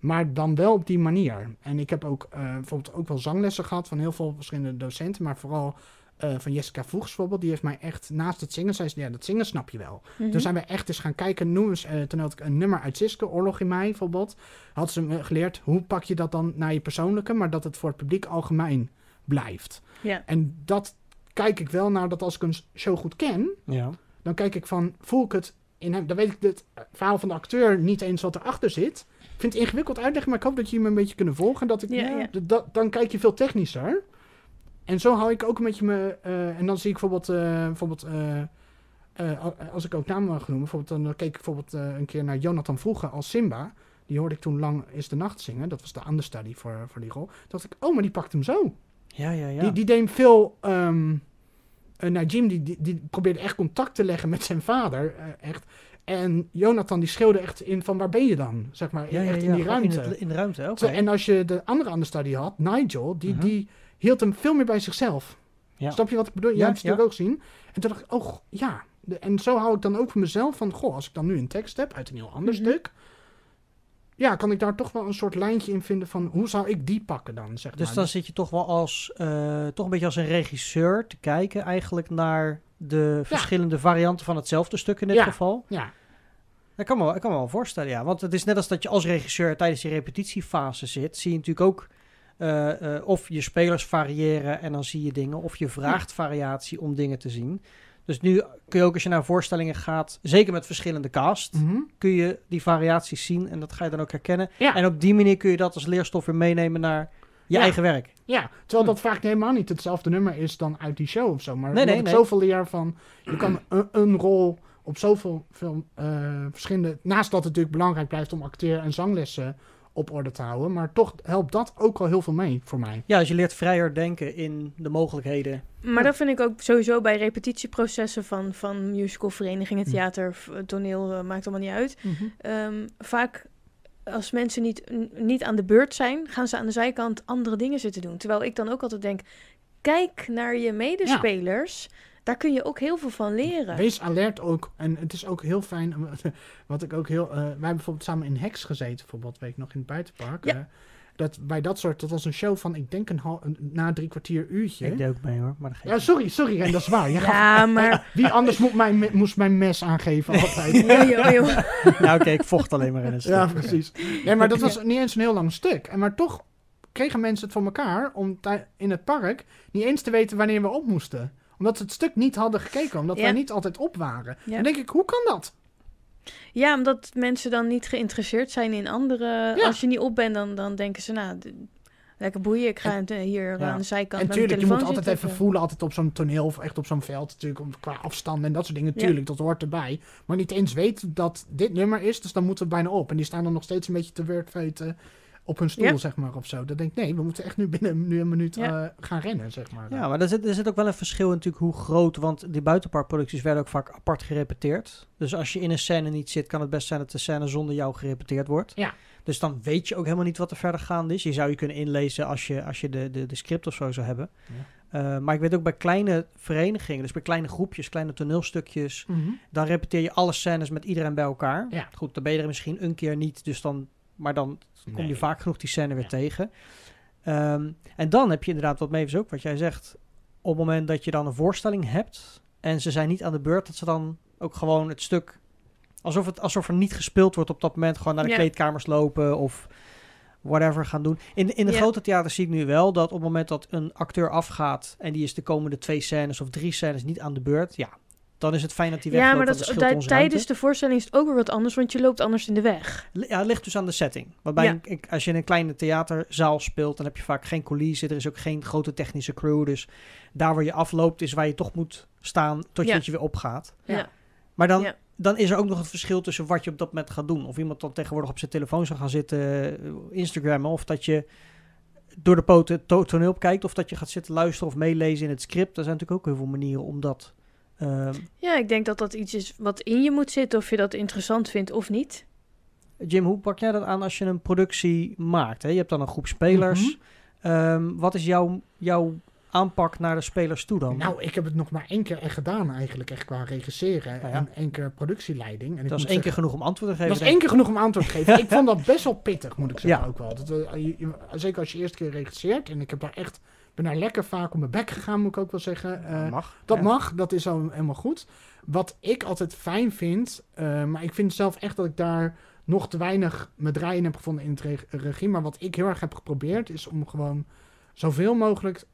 Maar dan wel op die manier. En ik heb ook eh, bijvoorbeeld ook wel zanglessen gehad van heel veel verschillende docenten. Maar vooral eh, van Jessica Voegs bijvoorbeeld. Die heeft mij echt naast het zingen, zei ze, ja, dat zingen snap je wel. Mhm. Toen zijn we echt eens gaan kijken. Noem eens, eh, toen had ik een nummer uit Siske, Oorlog in mij bijvoorbeeld. Had ze me geleerd, hoe pak je dat dan naar je persoonlijke, maar dat het voor het publiek algemeen blijft. Ja. En dat kijk ik wel naar dat als ik een show goed ken, Ja. dan kijk ik van, voel ik het in hem. Dan weet ik het verhaal van de acteur niet eens wat erachter zit. Ik vind het ingewikkeld uitleggen, maar ik hoop dat je me een beetje kunnen volgen. Dat ik, Ja, ja. d- dat- dan kijk je veel technischer. En zo hou ik ook een beetje me. eh, en dan zie ik bijvoorbeeld. eh, bijvoorbeeld eh, al- als ik ook namen mag noemen. Bijvoorbeeld, dan keek ik bijvoorbeeld een keer naar Jonathan Vroege als Simba. Die hoorde ik toen lang is de nacht zingen. Dat was de understudy voor, voor die rol. Toen dacht ik, oh, maar die pakt hem zo. Ja, ja, ja. Die, die deed veel. nou, Jim die, die, die probeerde echt contact te leggen met zijn vader. echt. En Jonathan die schreeuwde echt in van waar ben je dan? Zeg maar, ja, ja, echt ja, in die ruimte. In, het- in de ruimte, oké. Zo, En als je de andere understudy had, Nigel, die, Mhm. die hield hem veel meer bij zichzelf. Ja. Snap je wat ik bedoel? Ja, Jij hebt het ja. natuurlijk ook gezien. En toen dacht ik, oh ja. De- en zo hou ik dan ook voor mezelf van, goh, als ik dan nu een tekst heb uit een heel ander Mhm. stuk. Ja, kan ik daar toch wel een soort lijntje in vinden van, hoe zou ik die pakken dan, zeg Dus maar. dan zit je toch wel als, eh, toch een beetje als een regisseur te kijken eigenlijk naar de verschillende varianten van hetzelfde stuk in dit Ja. geval. Ja, Ik kan, me, wel- ik kan me wel voorstellen, ja. Want het is net als dat je als regisseur tijdens die repetitiefase zit, zie je natuurlijk ook eh, eh, of je spelers variëren en dan zie je dingen, of je vraagt variatie om dingen te zien. Dus nu kun je ook als je naar voorstellingen gaat, zeker met verschillende cast, Mhm. kun je die variaties zien en dat ga je dan ook herkennen. Ja. En op die manier kun je dat als leerstof weer meenemen naar je Ja. eigen werk. Ja, terwijl dat vaak helemaal niet hetzelfde nummer is dan uit die show of zo. Maar Nee, nee, ik nee. zoveel leer van, je kan een, een rol op zoveel veel, eh, verschillende... Naast dat het natuurlijk belangrijk blijft om acteer- en zanglessen op orde te houden. Maar toch helpt dat ook al heel veel mee voor mij. Ja, dus je leert vrijer denken in de mogelijkheden. Maar dat vind ik ook sowieso bij repetitieprocessen van, van musicalverenigingen, Hm. theater, v- toneel, eh, maakt allemaal niet uit. Ehm, vaak als mensen niet, n- niet aan de beurt zijn, gaan ze aan de zijkant andere dingen zitten doen. Terwijl ik dan ook altijd denk, kijk naar je medespelers. Daar kun je ook heel veel van leren. Wees alert ook. En het is ook heel fijn. Wat ik ook heel. eh, wij hebben bijvoorbeeld samen in Hex gezeten, bijvoorbeeld, weet ik nog, in het buitenpark. Ja. dat bij dat soort, dat was een show van, ik denk een, hal, een na drie kwartier uurtje. Ik deed ook mee hoor, maar dat geeft Ja, sorry, sorry, Ren, dat is waar. Ja, maar... Wie anders moet mijn, moest mijn mes aangeven altijd. joh, joh. Nou oké, ik vocht alleen maar in het Ja, stuk. precies. Nee, maar dat was niet eens een heel lang stuk. En maar toch kregen mensen het voor elkaar om in het park niet eens te weten wanneer we op moesten. Omdat ze het stuk niet hadden gekeken, omdat Ja. wij niet altijd op waren. Ja. Dan denk ik, hoe kan dat? Ja, omdat mensen dan niet geïnteresseerd zijn in andere... Ja. Als je niet op bent, dan, dan denken ze, nou, lekker boeien. Ik ga eh, hier Ja. aan de zijkant En met mijn tuurlijk, je moet altijd even voelen, altijd op zo'n toneel of echt op zo'n veld natuurlijk, om, qua afstand en dat soort dingen. Ja. Tuurlijk, dat hoort erbij. Maar niet eens weten dat dit nummer is, dus dan moeten we bijna op. En die staan dan nog steeds een beetje te wordfeuten op hun stoel, Ja. zeg maar, of zo. Dan denk ik, nee, we moeten echt nu binnen nu een minuut Ja. eh, gaan rennen, zeg maar. Ja, maar er zit, er zit ook wel een verschil in natuurlijk hoe groot, want die buitenparkproducties werden ook vaak apart gerepeteerd. Dus als je in een scène niet zit, kan het best zijn dat de scène zonder jou gerepeteerd wordt. Ja. Dus dan weet je ook helemaal niet wat er verder gaande is. Je zou je kunnen inlezen als je, als je de, de, de script of zo zou hebben. Eh, maar ik weet ook bij kleine verenigingen, dus bij kleine groepjes, kleine toneelstukjes, Mhm. dan repeteer je alle scènes met iedereen bij elkaar. Ja. Goed, dan ben je er misschien een keer niet, dus dan, maar dan kom je Nee. vaak genoeg die scène weer Ja. tegen. Ehm, en dan heb je inderdaad, wat Mavis ook, wat jij zegt, op het moment dat je dan een voorstelling hebt en ze zijn niet aan de beurt, dat ze dan ook gewoon het stuk, alsof, het, alsof er niet gespeeld wordt op dat moment, gewoon naar de Ja. kleedkamers lopen of whatever gaan doen. In, de- in de Ja. grote theaters zie ik nu wel dat op het moment dat een acteur afgaat en die is de komende twee scènes of drie scènes niet aan de beurt, ja, dan is het fijn dat die wegloopt. Ja, maar dat ons tijdens ruimte. de voorstelling is het ook weer wat anders, want je loopt anders in de weg. Ja, het ligt dus aan de setting. Want bij Ja. een, als je in een kleine theaterzaal speelt, dan heb je vaak geen coulissen. Er is ook geen grote technische crew. Dus daar waar je afloopt is waar je toch moet staan tot je, Ja. dat je weer opgaat. Ja. Maar dan, Ja. dan is er ook nog het verschil tussen wat je op dat moment gaat doen. Of iemand dan tegenwoordig op zijn telefoon zou gaan zitten, eh, Instagrammen. Of dat je door de poten to toneel kijkt. Of dat je gaat zitten luisteren of meelezen in het script. Er zijn natuurlijk ook heel veel manieren om dat... ehm, Ja, ik denk dat dat iets is wat in je moet zitten, of je dat interessant vindt of niet. Jim, hoe pak jij dat aan als je een productie maakt? Hè? Je hebt dan een groep spelers. Mhm. Ehm, wat is jouw, jouw aanpak naar de spelers toe dan? Nou, ik heb het nog maar één keer echt gedaan eigenlijk, echt qua regisseren Nou ja. en één keer productieleiding. En dat is één keer genoeg om antwoord te geven. Dat is één keer genoeg om antwoord te geven. ik vond dat best wel pittig, moet ik zeggen Ja. ook wel. Dat, eh, je- je- zeker als je eerst keer regisseert. En ik heb daar echt, ben daar lekker vaak om mijn bek gegaan, moet ik ook wel zeggen. Dat mag. dat Ja. mag, dat is al helemaal goed. Wat ik altijd fijn vind, eh, maar ik vind zelf echt dat ik daar nog te weinig mijn draaien heb gevonden in het reg- regie. Maar wat ik heel erg heb geprobeerd, is om gewoon zoveel mogelijk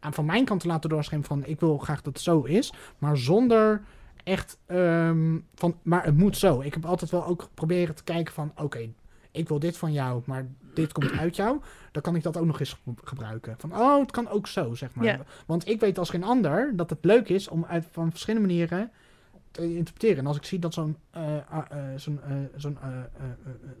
aan van mijn kant te laten doorschemeren van ik wil graag dat het zo is, maar zonder echt ehm, van, maar het moet zo. Ik heb altijd wel ook proberen te kijken van oké, ik wil dit van jou, maar dit komt uit jou. Dan kan ik dat ook nog eens ge- gebruiken. Van oh, het kan ook zo, zeg maar. Ja. Want ik weet als geen ander dat het leuk is om uit van verschillende manieren te interpreteren. En als ik zie dat zo'n eh, zo'n eh, zo'n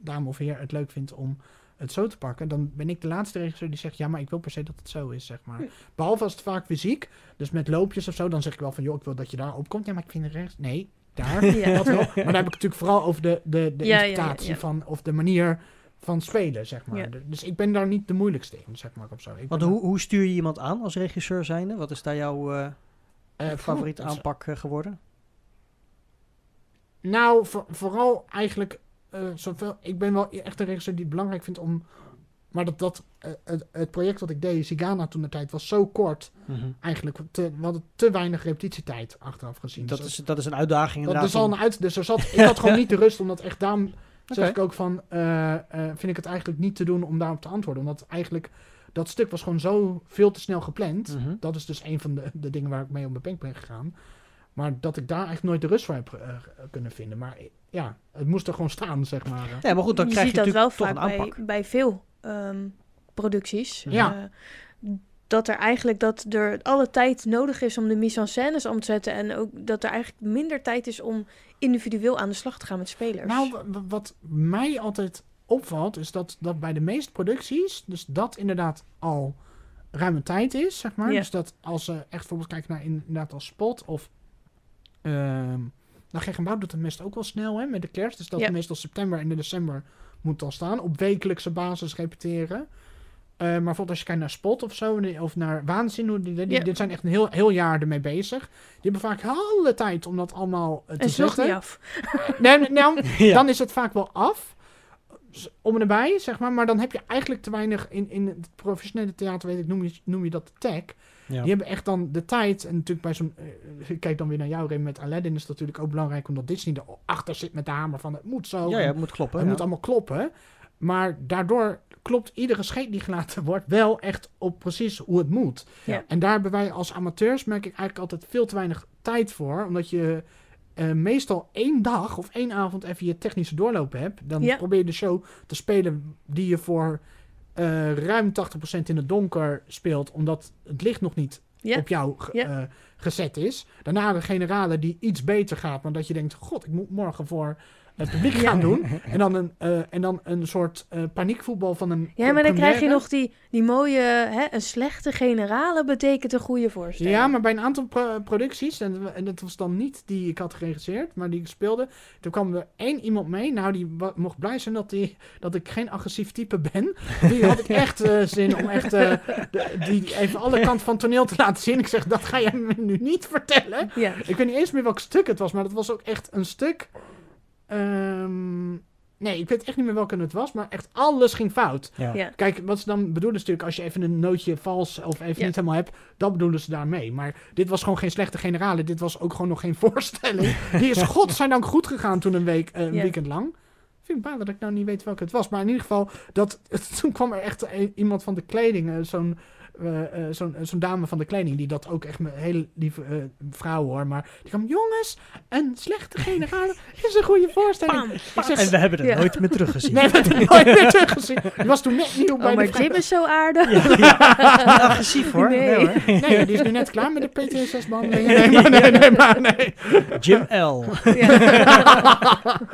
dame of heer het leuk vindt om het zo te pakken, dan ben ik de laatste regisseur die zegt, ja, maar ik wil per se dat het zo is, zeg maar. Hm. Behalve als het vaak fysiek, dus met loopjes of zo, dan zeg ik wel van, joh, ik wil dat je daar opkomt. Ja, maar ik vind het rechts. Nee, daar. Ja. Dat wel. Maar dan heb ik het natuurlijk vooral over de, de, de Ja, ja, ja, interpretatie ja. van, of de manier van spelen, zeg maar. Ja. Dus ik ben daar niet de moeilijkste in, zeg maar, of zo. Ik Want hoe, hoe stuur je iemand aan als regisseur zijnde? Wat is daar jouw eh, eh, favoriete aanpak eh, geworden? Nou, voor- vooral eigenlijk eh, zoveel. Ik ben wel echt een regisseur die het belangrijk vindt om. Maar dat, dat eh, het, het project wat ik deed, Sigana toen de tijd, was zo kort. Eigenlijk, te, we hadden te weinig repetitietijd achteraf gezien. Dat, Dus is, dat is een uitdaging dat, inderdaad. is al om- een uit. Dus er zat, ik had gewoon niet de rust, omdat echt daarom zeg ik ook van. eh, eh, vind ik het eigenlijk niet te doen om daarop te antwoorden. Omdat eigenlijk dat stuk was gewoon zo veel te snel gepland. Mhm. Dat is dus een van de, de dingen waar ik mee op mijn bank ben gegaan. Maar dat ik daar eigenlijk nooit de rust voor heb kunnen vinden. Maar ja, het moest er gewoon staan, zeg maar. Ja, maar goed, dan je krijg ziet je dat wel natuurlijk toch vaak een bij, aanpak. bij veel ehm, producties. Ja. Eh, dat er eigenlijk dat er alle tijd nodig is om de mise en scènes om te zetten. En ook dat er eigenlijk minder tijd is om individueel aan de slag te gaan met spelers. Nou, wa- wa- wat mij altijd opvalt, is dat, dat bij de meeste producties, dus dat inderdaad al ruime tijd is, zeg maar. Ja. Dus dat als ze echt bijvoorbeeld kijken naar inderdaad als spot of... ehm nou, Gek en Bouw doet het meestal ook wel snel, hè, met de kerst. Dus dat Ja. meestal september en in december moet al staan. Op wekelijkse basis repeteren. Eh, maar bijvoorbeeld als je kijkt naar Spot of zo, of naar Waanzin, hoe die, die, Ja. dit zijn echt een heel, heel jaar ermee bezig. Die hebben vaak alle tijd om dat allemaal eh, te en zetten. niet af. Nee, nee, nou, Ja. dan is het vaak wel af. om en nabij, zeg maar. Maar dan heb je eigenlijk te weinig in, in het professionele theater, weet ik, noem je, noem je dat de tech. Ja. Die hebben echt dan de tijd. En natuurlijk bij zo'n. eh, ik kijk dan weer naar jou, Rem, met Aladdin is het natuurlijk ook belangrijk omdat Disney erachter zit met de hamer van het moet zo. ja, het moet kloppen. het ja. moet allemaal kloppen. Maar daardoor klopt iedere scheet die gelaten wordt wel echt op precies hoe het moet. Ja. En daar hebben wij als amateurs, merk ik eigenlijk altijd veel te weinig tijd voor. Omdat je eh, meestal één dag of één avond even je technische doorloop hebt. Dan Ja. probeer je de show te spelen die je voor eh, ruim 80% in het donker speelt. Omdat het licht nog niet op jou eh, gezet is. Daarna de generale die iets beter gaat. Maar dat je denkt, god, ik moet morgen voor het publiek Ja. gaan doen. En dan een, eh, en dan een soort eh, paniekvoetbal van een Ja, maar dan krijg je nog die, die mooie, hè, een slechte generale betekent een goede voorstelling. Ja, maar bij een aantal pro- producties, en, en dat was dan niet die ik had geregisseerd, maar die ik speelde, toen kwam er één iemand mee. Nou, die mocht blij zijn dat, die, dat ik geen agressief type ben. Die had ik echt eh, zin om echt de- die even alle kanten van het toneel te laten zien. Ik zeg, dat ga jij me nu niet vertellen. Ja. Ik weet niet eens meer welk stuk het was, maar dat was ook echt een stuk. Ehm, nee, ik weet echt niet meer welke het was, maar echt alles ging fout. Ja. Ja. Kijk, wat ze dan bedoelen is natuurlijk als je even een nootje vals of even Ja. niet helemaal hebt, dat bedoelen ze daarmee. Maar dit was gewoon geen slechte generale, dit was ook gewoon nog geen voorstelling. Die is godzijdank goed gegaan toen een week, eh, een Ja. weekend lang. Ik vind het dat ik nou niet weet welke het was, maar in ieder geval, dat, toen kwam er echt een- iemand van de kleding, eh, zo'n zo'n zo'n dame van de kleding, die dat ook echt een hele lieve eh, vrouw hoor, maar die kwam, jongens, een slechte generale is een goede voorstelling. Bam, Ik bam. zeg, En we hebben het Ja. nooit meer teruggezien. nee, we hebben het nooit meer teruggezien. Die was toen net nieuw bij Oh, maar de Jim is zo aardig. Ja, agressief hoor. Nee. Nee. hoor. Nee, die is nu net klaar met de PTSS-behandeling. Nee, maar nee, nee, maar nee. Jim L. Ja.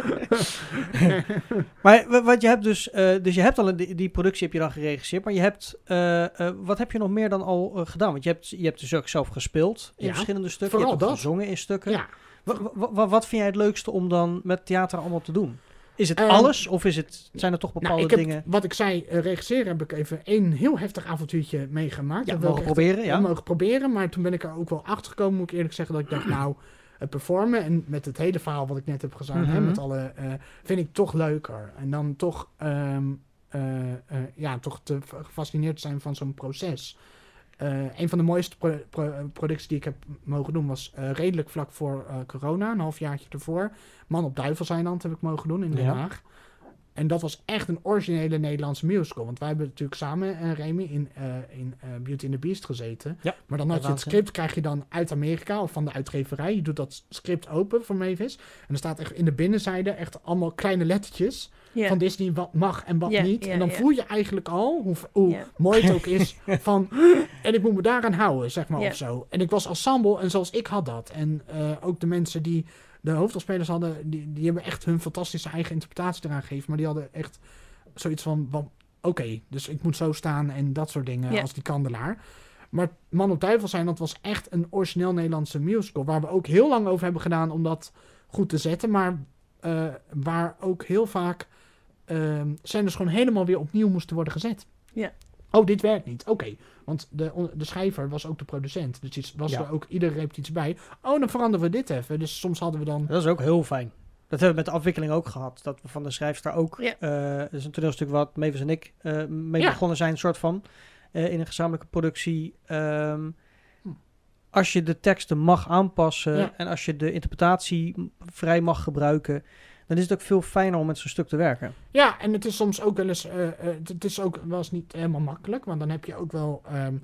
Maar wa- wat je hebt dus, eh, dus je hebt al een, die, productie heb je dan geregisseerd, maar je hebt, eh, eh, wat heb je nog meer dan al eh, gedaan? Want je hebt, je hebt dus ook zelf gespeeld in Ja, verschillende stukken, vooral je hebt dat. gezongen in stukken. Ja, Wa- wa- wa- wat vind jij het leukste om dan met theater allemaal te doen? Is het Ehm, alles of is het, zijn er toch bepaalde nou, ik heb, dingen? wat ik zei, eh, regisseren heb ik even één heel heftig avontuurtje meegemaakt. Ja, Dat mogen proberen, ja. mogen proberen, maar toen ben ik er ook wel achter gekomen, moet ik eerlijk zeggen, dat ik dacht, nou, het performen en met het hele verhaal wat ik net heb hè, Mhm. met alle, eh, vind ik toch leuker. En dan toch, ehm, eh, eh, ja, toch te gefascineerd zijn van zo'n proces. Eh, een van de mooiste pro- pro- producties die ik heb mogen doen was eh, redelijk vlak voor eh, corona, een halfjaartje ervoor. Man op Duivelseiland heb ik mogen doen in Den Ja. En dat was echt een originele Nederlandse musical. Want wij hebben natuurlijk samen, eh Remy, in, eh, in eh, Beauty and the Beast gezeten. Ja, Maar dan had je het script, krijg je dan uit Amerika of van de uitgeverij. Je doet dat script open voor Mavis. En er staat echt in de binnenzijde echt allemaal kleine lettertjes van Disney wat mag en wat niet. en dan voel je eigenlijk al hoe, hoe mooi het ook is van... En ik moet me daaraan houden, zeg maar, of zo. En ik was ensemble en zoals ik had dat. En ook de mensen die de hoofdrolspelers hadden... Die, die hebben echt hun fantastische eigen interpretatie eraan gegeven. Maar die hadden echt zoiets van... van Oké, dus ik moet zo staan en dat soort dingen als die kandelaar. Maar Man op Duivel zijn, dat was echt een origineel Nederlandse musical. Waar we ook heel lang over hebben gedaan om dat goed te zetten. Maar eh, waar ook heel vaak ehm scènes gewoon helemaal weer opnieuw moesten worden gezet. Ja. Oh, dit werkt niet. Oké. Want de, de schrijver was ook de producent. Dus was Ja. er ook iedere repetitie bij. Oh, dan veranderen we dit even. Dus soms hadden we dan... Dat is ook heel fijn. Dat hebben we met de afwikkeling ook gehad. Dat we van de schrijfster ook. Ja. eh, dat is een toneelstuk wat Mavis en ik eh, mee Ja. begonnen zijn, soort van. eh, in een gezamenlijke productie. Ehm, Hm. als je de teksten mag aanpassen Ja. en als je de interpretatie vrij mag gebruiken, dan is het ook veel fijner om met zo'n stuk te werken. Ja, en het is soms ook wel eens... eh, eh, het- is ook wel eens niet helemaal makkelijk. Want dan heb je ook wel ehm,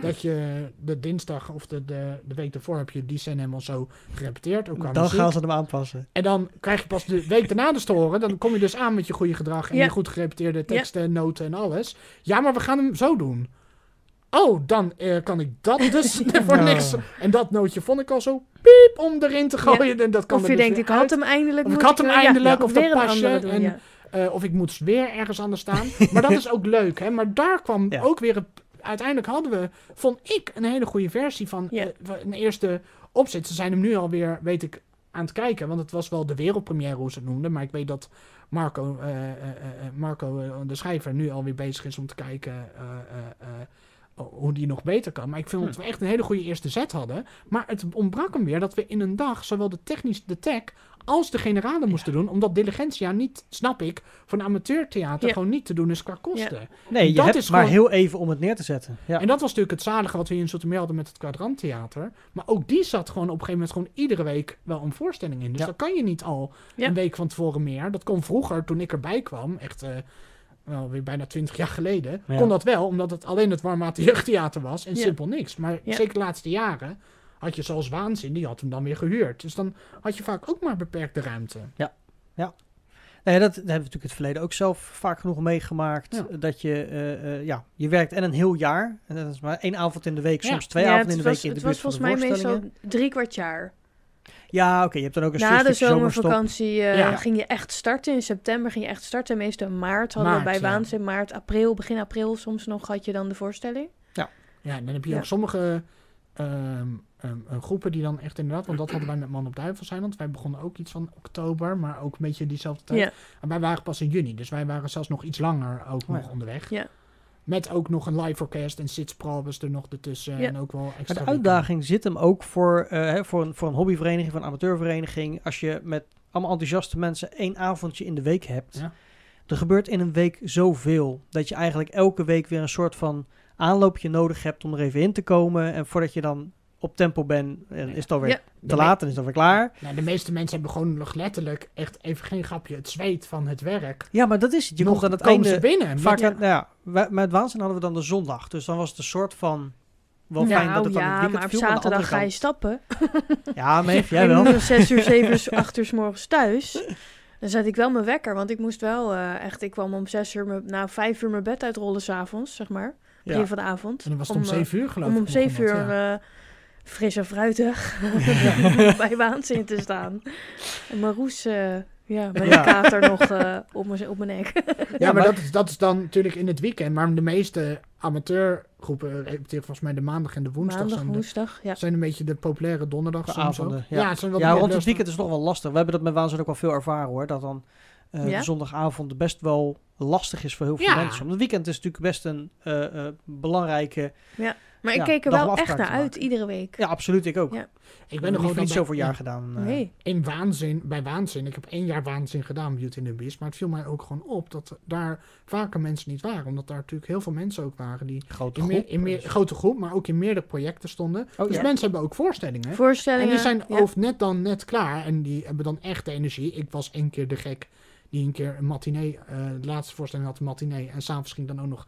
dat je de dinsdag of de, de, de week ervoor... heb je die scène helemaal zo gerepeteerd. Ook Dan muziek. gaan ze hem aanpassen. En dan krijg je pas de week daarna de storen. Dan kom je dus aan met je goede gedrag en Ja. je goed gerepeteerde teksten, noten en alles. Ja, maar we gaan hem zo doen. Oh, dan eh, kan ik dat dus voor Oh. niks. En dat nootje vond ik al zo piep om erin te gooien. En dat kan Of je dus denkt, ik had hem eindelijk. Of ik had hem ja, eindelijk, ja, of dat een pasje, doen, en- ja. Eh, of ik moet weer ergens anders staan. Maar dat is ook leuk, hè. Maar daar kwam Ja. ook weer... Een, uiteindelijk hadden we, vond ik, een hele goede versie van Ja. eh, een eerste opzet. Ze zijn hem nu alweer, weet ik, aan het kijken. Want het was wel de wereldpremière, hoe ze het noemden. Maar ik weet dat Marco, eh, eh, eh, eh, Marco de schrijver, nu alweer bezig is om te kijken... hoe die nog beter kan. Maar ik vind Hm. dat we echt een hele goede eerste set hadden. Maar het ontbrak hem weer dat we in een dag zowel de technisch, de tech als de generale moesten doen. Omdat Diligentia niet, snap ik, een amateurtheater Ja. gewoon niet te doen is qua kosten. Nee, je Dat hebt is maar gewoon- heel even om het neer te zetten. Ja. En dat was natuurlijk het zalige wat we hier in Zoetermeer hadden met het Kwadranttheater. Maar ook die zat gewoon op een gegeven moment gewoon iedere week wel een voorstelling in. Dus Ja. dat kan je niet al Ja. een week van tevoren meer. Dat kon vroeger, toen ik erbij kwam, echt eh, wel weer bijna twintig jaar geleden, Ja. kon dat wel, omdat het alleen het Warmate Jeugdtheater was en Ja. simpel niks. Maar Ja. zeker de laatste jaren had je zoals Waanzin, die had hem dan weer gehuurd. Dus dan had je vaak ook maar beperkte ruimte. Nee, dat, dat hebben we natuurlijk in het verleden ook zelf vaak genoeg meegemaakt. Ja. Dat je, eh, eh, ja, je werkt en een heel jaar. En dat is maar één avond in de week, Ja. soms twee Ja, avonden in het de was, week in de het buurt was van de volgens mij voorstellingen. meestal drie kwart jaar. Ja, oké, je hebt dan ook een Na de zomervakantie eh, Ja. ging je echt starten. In september ging je echt starten. Meestal in maart hadden Maart, we bij ja. Waanzin. Maart, april, begin april soms nog had je dan de voorstelling. Ja, en dan heb je Ja. ook sommige ehm, ehm, eh, groepen die dan echt inderdaad, want dat hadden wij met Man op Duivelseiland. Wij begonnen ook iets van oktober, maar ook een beetje diezelfde tijd. Ja. En wij waren pas in juni, dus wij waren zelfs nog iets langer ook Oh nog ja. onderweg. Ja. Met ook nog een live orkest en sitsprobes er nog ertussen Ja. en ook wel Maar extra de uitdaging zit hem ook voor, eh, hè, voor, een, voor een hobbyvereniging, voor een amateurvereniging. Als je met allemaal enthousiaste mensen één avondje in de week hebt. Ja. Er gebeurt in een week zoveel. Dat je eigenlijk elke week weer een soort van aanloopje nodig hebt om er even in te komen. En voordat je dan op tempo bent, eh, is het alweer Ja. te De laat en is het alweer klaar. Nou, de meeste mensen hebben gewoon nog letterlijk echt even geen grapje het zweet van het werk. Ja, maar dat is het. Je nog komt aan het einde... ze binnen. Vaak, aan- nou ja, met Waanzin hadden we dan de zondag. Dus dan was het een soort van... Wel fijn dat nou het dan ja, het maar op viel. zaterdag ga je stappen. Ja, maar jij ik wel. om zes uur, zeven uur, acht uur s morgens thuis. Dan zet ik wel mijn wekker, want ik moest wel eh, echt... Ik kwam om zes uur, mijn- nou vijf uur mijn bed uitrollen s'avonds, zeg maar. Begin Ja. van de avond. en dan was het om, eh, 7 uur geloof ik. om zeven uur begon dat, ja. eh, fris en fruitig bij waanzin te staan. En Maroes, eh, ja, met Ja. een kater nog eh, op, mijn, op mijn nek. Ja, maar, maar- dat, is, dat is dan natuurlijk in het weekend. Maar de meeste amateurgroepen repeteren volgens mij de maandag en de woensdag. Maandag, zijn, de, woensdag, ja. zijn een beetje de populaire donderdag De soms avonden, ook. ja. het zijn wel de Ja, rond het weekend is het nog wel lastig. We hebben dat met Waanzin ook wel veel ervaren hoor. Dat dan eh, Ja? de zondagavond best wel lastig is voor heel veel Ja. mensen. Want het weekend is natuurlijk best een eh, eh, belangrijke... Maar Ja, ik keek er wel echt naar uit, iedere week. Ja, absoluut. Ik ook. Ja. Ik ben nog niet bij- zoveel ja, jaar gedaan. eh. Nee. In waanzin, bij waanzin. Ik heb één jaar waanzin gedaan, Beauty and the Beast. Maar het viel mij ook gewoon op dat daar vaker mensen niet waren. Omdat daar natuurlijk heel veel mensen ook waren die Grote in, groep. meer, in meer, grote groep, maar ook in meerdere projecten stonden. Oh, dus ja. mensen hebben ook voorstellingen. Voorstellingen. En die zijn ja. of net dan net klaar. En die hebben dan echt de energie. Ik was één keer de gek die een keer een matinee, eh, de laatste voorstelling had een matinee. En s'avonds ging dan ook nog,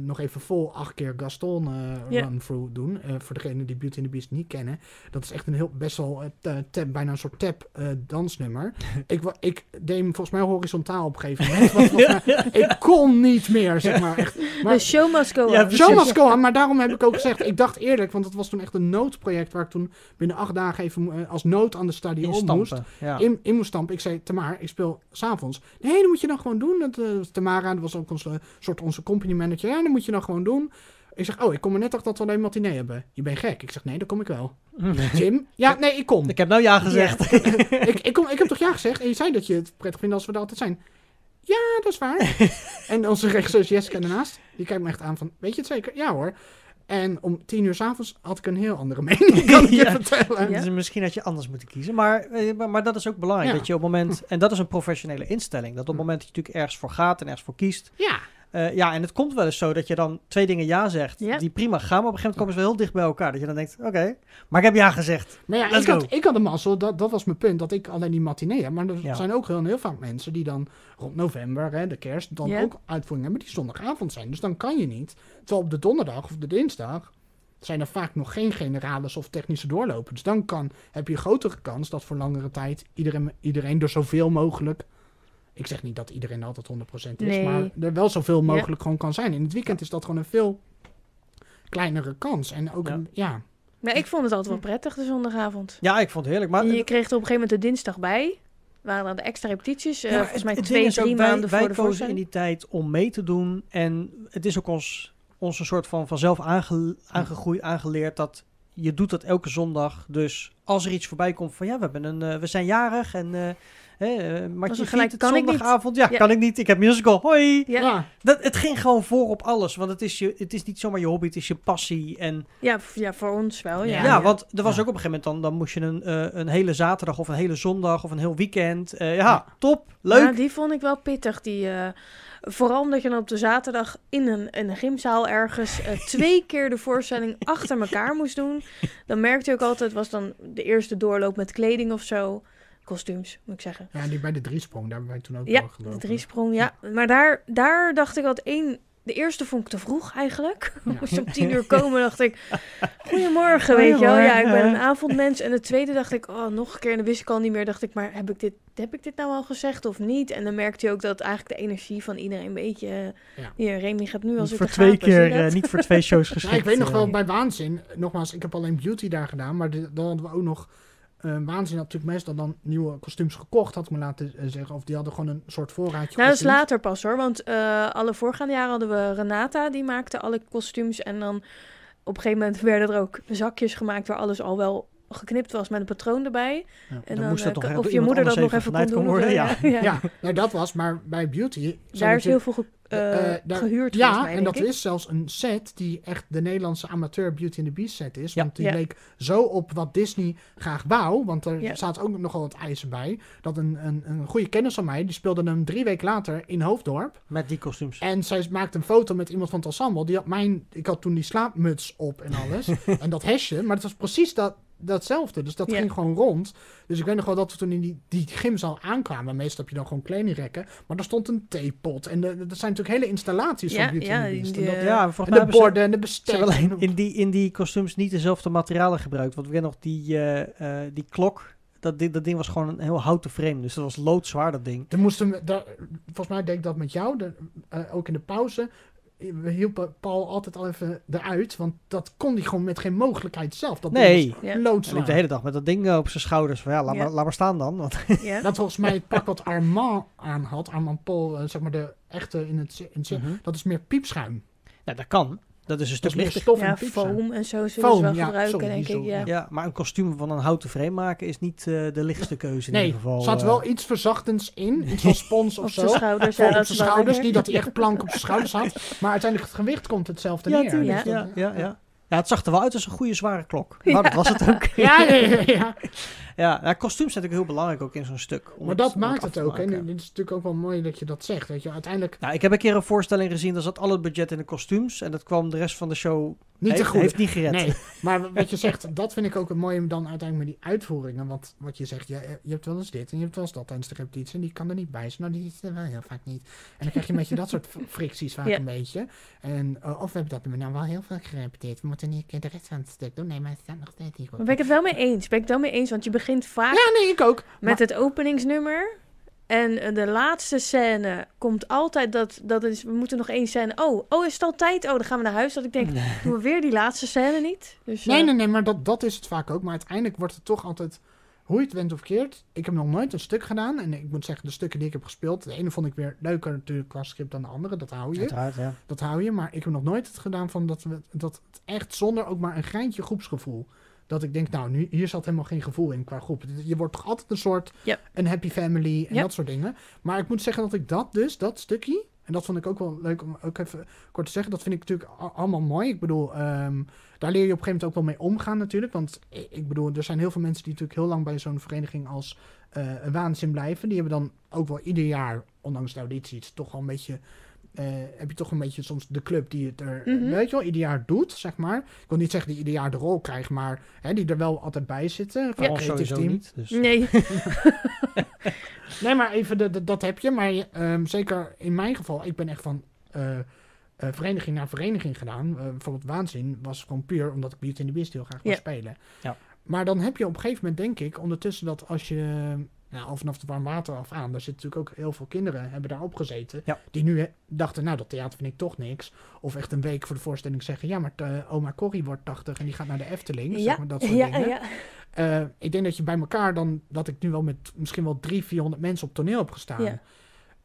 nog even vol acht keer Gaston eh, Ja. run-through doen. Eh, voor degenen die Beauty and the Beast niet kennen. Dat is echt een heel, best wel, eh, ta- tap, bijna een soort tap eh, dansnummer. ik, ik deed hem volgens mij horizontaal op een gegeven moment. want volgens mij- ik kon niet meer, zeg maar. Echt. Maar, De show must go Ja, on. precies. zo must go on, maar daarom heb ik ook gezegd, ik dacht eerlijk, want het was toen echt een noodproject waar ik toen binnen acht dagen even eh, als nood aan de stadion moest. Ja. In, in moest stampen. Ik zei, Tamar, ik speel s'avonds. Nee, dat moet je dan gewoon doen. Dat, eh, Tamara, dat was ook onze, soort onze company manager. Ja, dat moet je dan gewoon doen. Ik zeg, oh, ik kom er net achter dat we alleen matinee hebben. Je bent gek. Ik zeg, nee, dan kom ik wel. Jim? Ja, nee, ik kom. Ik heb nou ja gezegd. ik, ik, kom, ik heb toch ja gezegd? En je zei dat je het prettig vindt als we er altijd zijn. Ja, dat is waar. en onze regisseur Jessica daarnaast, die kijkt me echt aan van, weet je het zeker? Ja hoor. En om tien uur s'avonds had ik een heel andere mening, kan ik je vertellen. Ja. Dus misschien had je anders moeten kiezen. Maar, eh, maar, maar dat is ook belangrijk. Ja. Dat je op het moment, en dat is een professionele instelling. Dat op het moment dat je natuurlijk ergens voor gaat en ergens voor kiest. Ja. Eh, ja, en het komt wel eens zo dat je dan twee dingen ja zegt. Die prima gaan. Maar op een gegeven moment komen ze wel heel dicht bij elkaar. Dat je dan denkt, oké, maar ik heb ja gezegd. Maar ja, ik had, ik had de mazzel, dat, dat was mijn punt, dat ik alleen die matinee heb. Maar er Ja. zijn ook heel, heel vaak mensen die dan rond november, hè, de kerst, dan ook uitvoering hebben die zondagavond zijn. Dus dan kan je niet. Terwijl op de donderdag of de dinsdag zijn er vaak nog geen generales of technische doorlopen. Dus dan kan, heb je een grotere kans dat voor langere tijd iedereen, iedereen er zoveel mogelijk... Ik zeg niet dat iedereen altijd 100% is, Nee. maar er wel zoveel mogelijk gewoon kan zijn. In het weekend is dat gewoon een veel kleinere kans. En ook, Ja. een- ja, Maar ik vond het altijd wel prettig, de zondagavond. Ja, ik vond het heerlijk. Maar En je kreeg er op een gegeven moment de dinsdag bij. Waren dan de extra repetities. eh, Ja, volgens mij het twee, ding is ook, drie wij- maanden wij voor de kozen in die tijd om mee te doen. En het is ook ons, ons een soort van vanzelf aange, aangegroeid, aangeleerd dat je doet dat elke zondag. Dus als er iets voorbij komt van ja, we, hebben een, eh, we zijn jarig en eh hè, Martje dan gelijk kan ik niet. zondagavond. Ja, Ja. kan ik niet. Ik heb musical. Hoi! Ja, ja. Ja. Dat, het ging gewoon voor op alles. Want het is, je, het is niet zomaar je hobby, het is je passie. En f- ja, voor ons wel. Ja, ja, Ja, want er was Ja. ook op een gegeven moment dan, dan moest je een, eh, een hele zaterdag of een hele zondag of een heel weekend. eh, ja, Ja. top, leuk. Ja, die vond ik wel pittig. Die, eh, vooral omdat je dan op de zaterdag in een, een gymzaal ergens eh, twee keer de voorstelling achter elkaar moest doen. Dan merkte je ook altijd, was dan de eerste doorloop met kleding of zo. Kostuums, moet ik zeggen. Ja, die bij de driesprong, daar hebben wij toen ook Ja, wel gelopen. de driesprong, ja. Maar daar, daar dacht ik altijd één... De eerste vond ik te vroeg eigenlijk. Ja. Moest om tien uur komen, dacht ik... Goedemorgen, weet je wel. Ja, ik ben een avondmens. En de tweede dacht ik, oh, nog een keer. En dan wist ik al niet meer. Dacht ik, maar heb ik dit, heb ik dit nou al gezegd of niet? En dan merkte je ook dat eigenlijk de energie van iedereen een beetje... eh, Ja. Hier, Remy gaat nu al Niet zitten voor twee gapen, keer, eh, dat? niet voor twee shows geschikt. Ja, ik weet nog eh. wel bij Waanzin, nogmaals, ik heb alleen Beauty daar gedaan, maar dan hadden we ook nog, eh, Waanzin had natuurlijk meestal dan nieuwe kostuums gekocht, had ik me laten eh, zeggen, of die hadden gewoon een soort voorraadje Nou, dat is later pas hoor. Want eh, alle voorgaande jaren hadden we Renata, die maakte alle kostuums. En dan op een gegeven moment werden er ook zakjes gemaakt waar alles al wel geknipt was met een patroon erbij. Ja, En dan dan, moest dat eh, of je moeder dat nog even kon doen. worden. Ja. ja. Ja, nou dat was, maar bij Beauty... zijn Daar is heel veel ge- daar- gehuurd Ja, mij, en dat ik. is zelfs een set die echt de Nederlandse amateur Beauty and the Beast set is. Ja. Want die Ja. leek zo op wat Disney graag wou. Want er Ja. staat ook nogal wat eisen bij. Dat een, een, een goede kennis van mij, die speelde hem drie weken later in Hoofddorp. Met die kostuums. En zij maakte een foto met iemand van het ensemble. Die had mijn, ik had toen die slaapmuts op en alles. en dat hesje. Maar het was precies dat, datzelfde. Dus dat Ja. ging gewoon rond. Dus ik weet nog wel dat we toen in die, die gymzaal aankwamen. Meestal heb je dan gewoon kledingrekken. Maar daar stond een theepot. En de- dat zijn natuurlijk hele installaties Ja, van Beauty ja, and the Beast. die, En dat- eh, ja, en mij de borden en de in die, in die kostuums niet dezelfde materialen gebruikt. Want we kennen nog die, eh, eh, die klok. Dat, ding- dat ding was gewoon een heel houten frame. Dus dat was loodzwaar, dat ding. Er moesten we, daar, volgens mij deed ik dat met jou, de, ook in de pauze. We hielpen Paul altijd al even eruit, want dat kon hij gewoon met geen mogelijkheid zelf. Dat Nee. Ja. Loodzwaar. de hele dag met dat ding eh, op zijn schouders. Van ja, laat, Ja. Maar, laat maar staan dan. Want, Ja. Dat volgens mij het pak wat Armand aan had, Armand Paul, eh, zeg maar de echte in het, in het dat is meer piepschuim. nou, dat kan. Dat is een stuk lichter. stof ja, foam en zo zullen Foam, ze wel ja, gebruiken, sorry, denk ik. Ja. Ja, maar een kostuum van een houten frame maken is niet eh, de lichtste keuze in Nee, ieder geval. er zat eh. wel iets verzachtends in, iets van spons of Op zo. zijn schouders. Voor Ja, op dat zijn schouders, lekker. niet dat hij echt plank op zijn schouders had. Maar uiteindelijk het gewicht komt hetzelfde Ja, neer. Dus Ja, ja, ja. ja, het zag er wel uit als een goede zware klok. Nou, dat was het ook. Ja, ja, ja, ja. Ja, kostuums zijn natuurlijk heel belangrijk ook in zo'n stuk. Maar dat maakt het ook. En dit is natuurlijk ook wel mooi dat je dat zegt. Weet je, uiteindelijk Nou, ik heb een keer een voorstelling gezien, daar zat al het budget in de kostuums. En dat kwam de rest van de show, niet te goed. heeft niet gered. Nee, maar wat je zegt, dat vind ik ook het mooie dan uiteindelijk met die uitvoeringen. Want wat je zegt, je, je hebt wel eens dit en je hebt wel eens dat tijdens de repetitie. En die kan er niet bij zijn. Nou, die is er wel heel vaak niet. En dan krijg je een beetje dat soort fricties vaak Ja. een beetje. En, eh, of we hebben dat nou wel heel veel gerepeteerd. We moeten niet een keer de rest van het stuk doen. Nee, maar het staat nog steeds niet goed. Maar ben ik het wel mee eens? Ben ik het wel mee eens? Want je begint vaak Ja, nee, ik ook. met het openingsnummer. En eh, de laatste scène komt altijd dat, dat is, we moeten nog één scène. Oh, oh, is het al tijd? Oh, dan gaan we naar huis. Dat ik denk, doen we weer die laatste scène niet? Dus, Nee, eh, nee, nee, maar dat, dat is het vaak ook. Maar uiteindelijk wordt het toch altijd, hoe je het went of keert. Ik heb nog nooit een stuk gedaan. En ik moet zeggen, de stukken die ik heb gespeeld, de ene vond ik weer leuker natuurlijk qua script dan de andere. Dat hou je. Uiteraard, ja. Dat hou je. Maar ik heb nog nooit het gedaan van dat, we, dat het echt zonder ook maar een greintje groepsgevoel. Dat ik denk, nou, nu, hier zat helemaal geen gevoel in qua groep. Je wordt toch altijd een soort, een happy family en dat soort dingen. Maar ik moet zeggen dat ik dat dus, dat stukje, en dat vond ik ook wel leuk om ook even kort te zeggen. Dat vind ik natuurlijk allemaal mooi. Ik bedoel, ehm, daar leer je op een gegeven moment ook wel mee omgaan natuurlijk. Want ik bedoel, er zijn heel veel mensen die natuurlijk heel lang bij zo'n vereniging als een waanzin blijven. Die hebben dan ook wel ieder jaar, ondanks de audities, toch wel een beetje... eh, heb je toch een beetje soms de club die het er, Mhm. weet je wel, ieder jaar doet, zeg maar. Ik wil niet zeggen die ieder jaar de rol krijgt, maar hè, die er wel altijd bij zitten. Paul creatief sowieso team. niet. Dus. Nee, Nee, maar even, de, de- dat heb je. Maar ehm, zeker in mijn geval, ik ben echt van eh, eh, vereniging naar vereniging gedaan. Bijvoorbeeld Waanzin was gewoon puur omdat ik Beauty and the Beast heel graag wil Ja. spelen. Ja. Maar dan heb je op een gegeven moment, denk ik, ondertussen dat als je... Nou, al vanaf de warm water af aan, daar zitten natuurlijk ook heel veel kinderen hebben daar opgezeten. Ja. Die nu dachten, nou, dat theater vind ik toch niks. Of echt een week voor de voorstelling zeggen, ja, maar eh, oma Corrie wordt 80 en die gaat naar de Efteling. ja, zeg maar, dat soort ja, dingen. ja. Eh, ik denk dat je bij elkaar dan, dat ik nu wel met misschien wel drie, 400 mensen op toneel heb gestaan. Ja.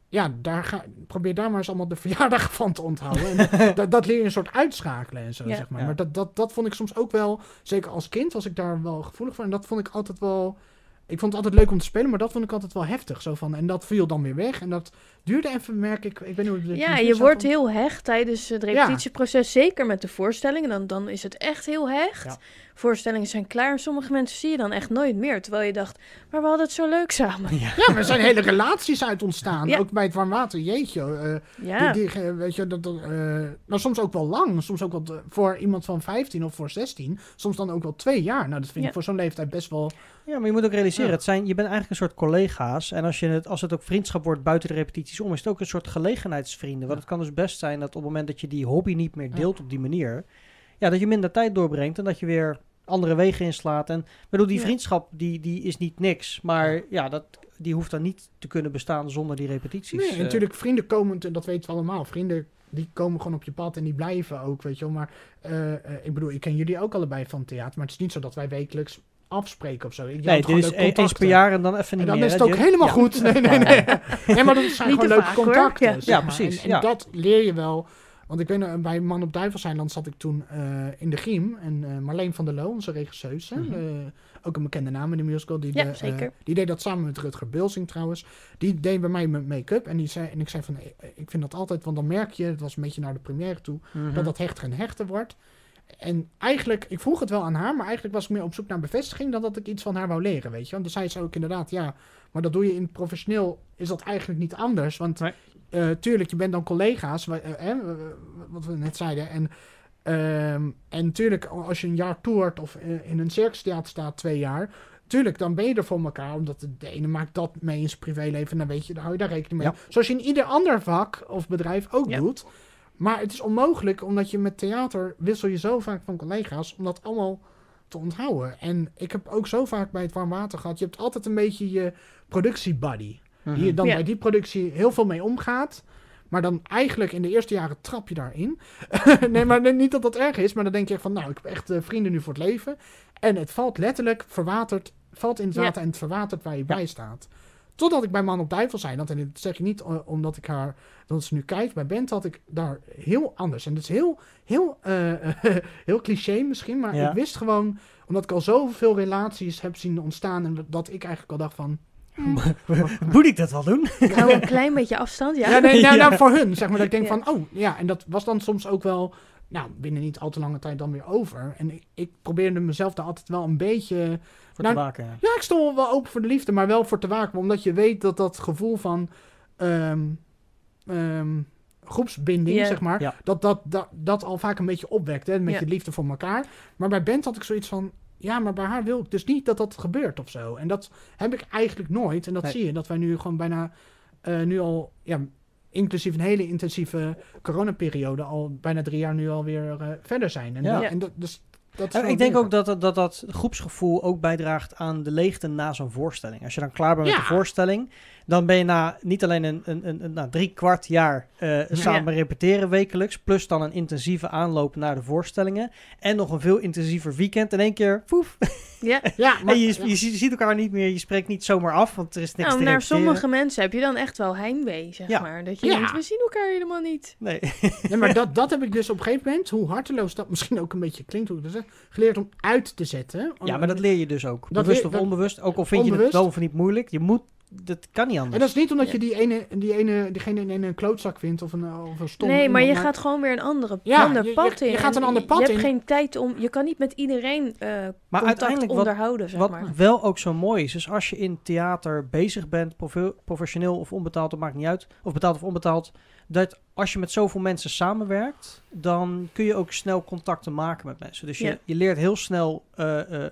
ja, daar ga, probeer daar maar eens allemaal de verjaardag van te onthouden. En dat, dat leer je een soort uitschakelen en zo, Ja. zeg maar. Ja. Maar dat, dat, dat vond ik soms ook wel, zeker als kind was ik daar wel gevoelig voor. En dat vond ik altijd wel, ik vond het altijd leuk om te spelen, maar dat vond ik altijd wel heftig. Zo van, en dat viel dan weer weg. En dat duurde even, merk ik, ik weet niet hoe het Ja, je wordt heel hecht tijdens het repetitieproces. Zeker met de voorstellingen. Dan, dan is het echt heel hecht. Ja. Voorstellingen zijn klaar. En sommige mensen zie je dan echt nooit meer. Terwijl je dacht, maar we hadden het zo leuk samen. Ja. Ja, maar er zijn hele relaties uit ontstaan. Ja. Ook bij het warm water, jeetje. eh, Ja, Die, die, eh, weet je, dat, dat, eh, nou, soms ook wel lang. Soms ook wel eh, voor iemand van 15 of voor 16. Soms dan ook wel twee jaar. Nou, dat vind Ja. ik voor zo'n leeftijd best wel. Ja, maar je moet ook realiseren, Ja. het zijn, je bent eigenlijk een soort collega's. En als, je het, als het ook vriendschap wordt buiten de repetities om, is het ook een soort gelegenheidsvrienden. Want het kan dus best zijn dat op het moment dat je die hobby niet meer deelt op die manier, ja, dat je minder tijd doorbrengt en dat je weer andere wegen inslaat. En bedoel, die vriendschap die, die is niet niks. Maar ja, dat, die hoeft dan niet te kunnen bestaan zonder die repetities. Nee, Eh, natuurlijk, vrienden komen, en dat weten we allemaal. Vrienden die komen gewoon op je pad en die blijven ook, weet je wel. Maar eh, eh, ik bedoel, ik ken jullie ook allebei van theater. Maar het is niet zo dat wij wekelijks afspreken of zo. Je Nee, houdt dit is eens per jaar en dan even En niet dan meer. is het ook helemaal Ja. goed. Nee, nee, nee. nee, maar dat zijn Niet gewoon te leuke vaak, contacten. Ja. zeg Ja, maar. precies, En, en ja. dat leer je wel. Want ik weet nog, bij Man op Duivelseiland zat ik toen eh, in de Griem. En eh, Marleen van der Loo, onze regisseuse, Mhm. eh, ook een bekende naam in de musical. Die, Ja, de, zeker. die deed dat samen met Rutger Bilsing trouwens. Die deed bij mij mijn make-up. En, die zei, en ik zei van, ik vind dat altijd, want dan merk je, het was een beetje naar de première toe, Mhm. dat dat hechter en hechter wordt. En eigenlijk, ik vroeg het wel aan haar, maar eigenlijk was ik meer op zoek naar bevestiging dan dat ik iets van haar wou leren, weet je. Want dan zei ze ook inderdaad, ja, maar dat doe je in professioneel, is dat eigenlijk niet anders. Want Nee. eh, tuurlijk, je bent dan collega's, wa- eh, eh, wat we net zeiden. En, ehm, en tuurlijk, als je een jaar toert of in een circustheater staat twee jaar, tuurlijk, dan ben je er voor elkaar. Omdat de, ene maakt dat mee in zijn privéleven, dan weet je, daar hou je daar rekening mee. Ja. Zoals je in ieder ander vak of bedrijf ook Ja. doet. Maar het is onmogelijk, omdat je met theater wissel je zo vaak van collega's, om dat allemaal te onthouden. En ik heb ook zo vaak bij het warm water gehad, je hebt altijd een beetje je productiebuddy. Mhm. Die je dan Ja. bij die productie heel veel mee omgaat. Maar dan eigenlijk in de eerste jaren trap je daarin. nee, maar niet dat dat erg is. Maar dan denk je echt van, nou, ik heb echt eh, vrienden nu voor het leven. En het valt letterlijk verwaterd, valt in het Ja. en het verwatert waar je bij staat. Totdat ik bij Man op Duivel zei. Dat, en dat zeg je niet eh, omdat ik haar, dat ze nu kijkt. Bij Bent had ik daar heel anders. En dat is heel, heel, eh, heel cliché misschien. Maar Ja. ik wist gewoon, omdat ik al zoveel relaties heb zien ontstaan. En dat ik eigenlijk al dacht van, Moet ik dat wel doen? hou een klein beetje afstand. Ja, Ja, nee, nou, nou, voor hun, zeg maar. Dat ik denk Ja. van, oh, ja. En dat was dan soms ook wel, nou, binnen niet al te lange tijd dan weer over. En ik, ik probeerde mezelf daar altijd wel een beetje... Voor Nou, te waken. ja. Ja, ik stond wel open voor de liefde, maar wel voor te waken. Omdat je weet dat dat gevoel van ehm, ehm, groepsbinding, zeg maar, Ja. dat, dat, dat, dat al vaak een beetje opwekt, hè, met Ja. je liefde voor elkaar. Maar bij Bent had ik zoiets van, ja, maar bij haar wil ik dus niet dat dat gebeurt of zo. En dat heb ik eigenlijk nooit. En dat Nee. zie je, dat wij nu gewoon bijna, eh, nu al, ja, inclusief een hele intensieve coronaperiode, al bijna drie jaar nu alweer eh verder zijn. En, Ja. dat, en dat, dus, dat is wel ik denk ook dat dat, dat groepsgevoel ook bijdraagt aan de leegte na zo'n voorstelling. Als je dan klaar bent met de voorstelling, dan ben je na niet alleen een, een, een, een- nou, drie kwart jaar eh, samen repeteren wekelijks, plus dan een intensieve aanloop naar de voorstellingen en nog een veel intensiever weekend. In één keer, poef, ja. Ja, maar, en je, ja. je, ziet- je ziet elkaar niet meer, je spreekt niet zomaar af, want er is niks Nou, te naar sommige mensen heb je dan echt wel heimwee, zeg Ja. maar. Dat je Ja. denkt, we zien elkaar helemaal niet. Nee. Nee, maar dat, dat heb ik dus op een gegeven moment, hoe harteloos dat misschien ook een beetje klinkt, hoe ik dat zeg, geleerd om uit te zetten. Ja, maar dat leer je dus ook. Dat Bewust leer- of dat- onbewust, ook al vind je het wel of niet moeilijk, je moet, dat kan niet En anders. dat is niet omdat Ja. je die ene, die ene, diegene in een klootzak vindt of een, of een stom nee, maar je gaat gewoon weer een andere, Ja, ander je- je- pad in. je gaat een En ander pad Je in. hebt geen tijd om... Je kan niet met iedereen eh Maar contact uiteindelijk wat- onderhouden, zeg Wat maar. wel ook zo mooi is, is als je in theater bezig bent, profe- professioneel of onbetaald, dat maakt niet uit, of betaald of onbetaald, dat als je met zoveel mensen samenwerkt, dan kun je ook snel contacten maken met mensen. Dus je, Ja. je leert heel snel eh, eh,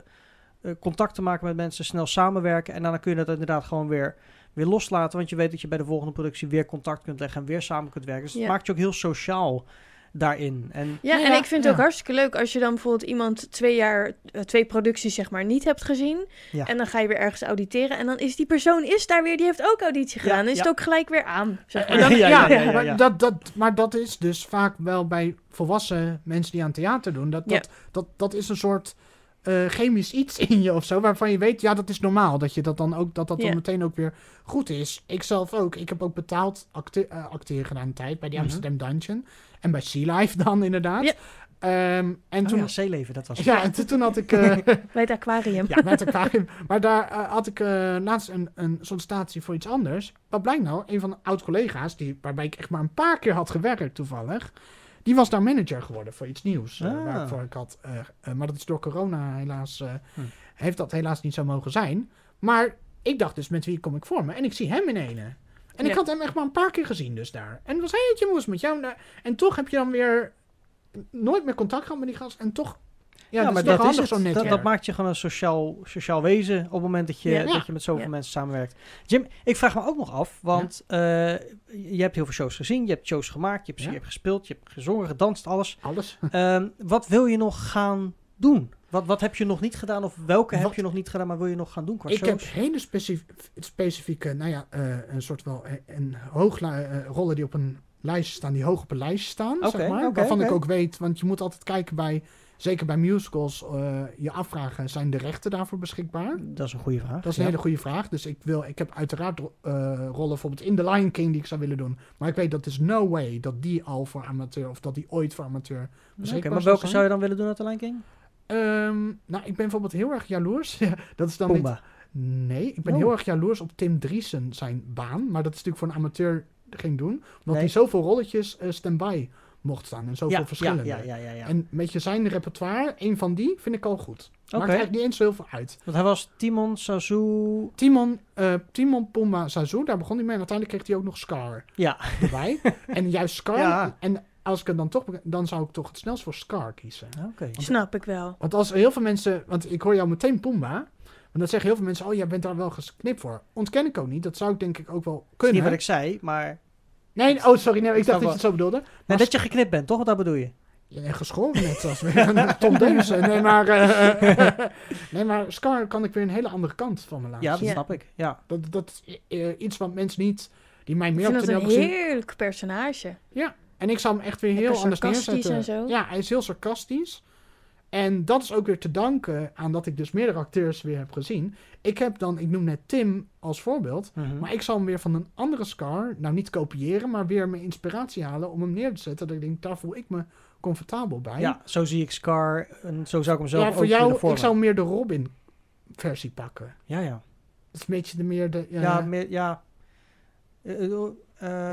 eh, contacten maken met mensen, snel samenwerken en dan kun je dat inderdaad gewoon weer, weer loslaten, want je weet dat je bij de volgende productie weer contact kunt leggen en weer samen kunt werken. Dus het Ja. maakt je ook heel sociaal daarin. En Ja, Ja, en ik vind het ook hartstikke leuk als je dan bijvoorbeeld iemand twee jaar, eh, twee producties zeg maar, niet hebt gezien. Ja. En dan ga je weer ergens auditeren. En dan is die persoon is daar weer, die heeft ook auditie Ja, gedaan. Dan is ja. het ook gelijk weer aan. Zeg maar. Dan- Ja, ja, ja, ja, ja, maar. Dat, dat, maar dat is dus vaak wel bij volwassen mensen die aan theater doen. Dat, Ja. dat, dat, dat is een soort eh, chemisch iets in je of zo, waarvan je weet, ja, dat is normaal. Dat je dat dan ook, dat dat dan meteen ook weer goed is. Ik zelf ook. Ik heb ook betaald acte eh, acteren gedaan een tijd bij die Mhm. Amsterdam Dungeon. En bij Sea Life dan inderdaad. Ja. Ehm, en Oh toen, ja, zeeleven, dat was het. ja, en toen, had ik... eh, Bij het aquarium. ja, met aquarium. Maar daar had ik eh, laatst een, een sollicitatie voor iets anders. Wat blijkt nou? Een van de oud-collega's, die, waarbij ik echt maar een paar keer had gewerkt toevallig... Die was daar manager geworden voor iets nieuws. eh, Ah. waarvoor ik had, eh, eh, maar dat is door corona helaas... Hm. Heeft dat helaas niet zo mogen zijn. Maar ik dacht dus, met wie kom ik voor me? En ik zie hem in ene. En ik had hem echt maar een paar keer gezien dus daar. En het was, hey, Jim, hoe is het met jou? Nou, En toch heb je dan weer nooit meer contact gehad met die gast. En toch... Ja, dat maar is dat is zo'n Dat, netwerk. dat maakt je gewoon een sociaal, sociaal wezen op het moment dat je, Ja. dat je met zoveel Ja. mensen samenwerkt. Jim, ik vraag me ook nog af, want eh, je hebt heel veel shows gezien, je hebt shows gemaakt, je hebt, Ja. je hebt gespeeld, je hebt gezongen, gedanst, alles. Alles. Ehm, wat wil je nog gaan doen? Wat, wat heb je nog niet gedaan of welke heb je nog niet gedaan, maar wil je nog gaan doen qua Ik heb hele specif- specifieke, nou ja, eh, een soort wel eh, een hoogla- rollen die op een lijstje staan, die hoog op een lijstje staan, zeg maar. waarvan ik ook weet, want je moet altijd kijken bij, zeker bij musicals, eh, je afvragen, zijn de rechten daarvoor beschikbaar? Dat is een goede vraag. Dat is een ja. hele goede vraag. Dus ik, wil, ik heb uiteraard eh, rollen bijvoorbeeld in The Lion King die ik zou willen doen. Maar ik weet dat is no way dat die al voor amateur, of dat die ooit voor amateur beschikbaar maar zal welke zijn. zou je dan willen doen uit de Lion King? Ehm, nou, ik ben bijvoorbeeld heel erg jaloers. Ja, dat is dan niet-. Nee, ik ben Oh. heel erg jaloers op Tim Driesen zijn baan. Maar dat is natuurlijk voor een amateur ging doen. Omdat Nee. hij zoveel rolletjes eh stand-by mocht staan. En zoveel Ja, verschillende. Ja, ja, ja, ja. En met je zijn repertoire, een van die, vind ik al goed. Maakt Oké. eigenlijk niet eens zo heel veel uit. Want hij was Timon, Sazu... Timon, eh, Timon Pumba Sazu, daar begon hij mee. En uiteindelijk kreeg hij ook nog Scar Ja, erbij. en juist Scar, Ja. en als ik het dan toch, dan zou ik toch het snelst voor Scar kiezen. oké. Snap ik wel. Want als heel veel mensen, want ik hoor jou meteen Pumba. Want dan zeggen heel veel mensen, oh jij bent daar wel geknipt voor. Ontken ik ook niet, dat zou ik denk ik ook wel Dat is kunnen. niet wat ik zei, maar... Nee, oh sorry, nee, ik dacht dat je het zo bedoelde. Nee, Maar dat je geknipt bent, toch? Wat dat bedoel je? Je bent geschoren net als weer een Tom Deuze. Nee, maar, eh, nee, maar Scar kan ik weer een hele andere kant van me laten Ja, dat zien. Ja. snap ik. Ja. Dat, dat is eh, iets wat mensen niet, die mij Ik meer op dat toneel een heerlijk personage. En ik zou hem echt weer heel anders sarcastisch neerzetten. en zo. Ja, hij is heel sarcastisch. En dat is ook weer te danken aan dat ik dus meerdere acteurs weer heb gezien. Ik heb dan, ik noem net Tim als voorbeeld. Mhm. Maar ik zal hem weer van een andere Scar, nou niet kopiëren, maar weer mijn inspiratie halen om hem neer te zetten. Dat ik denk, daar voel ik me comfortabel bij. Ja, zo zie ik Scar en zo zou ik hem zelf ja voor jou, ik zou meer de Robin versie pakken. Ja, ja. Dat is een beetje de meer de... Ja, Ja, meer, ja. Eh, eh,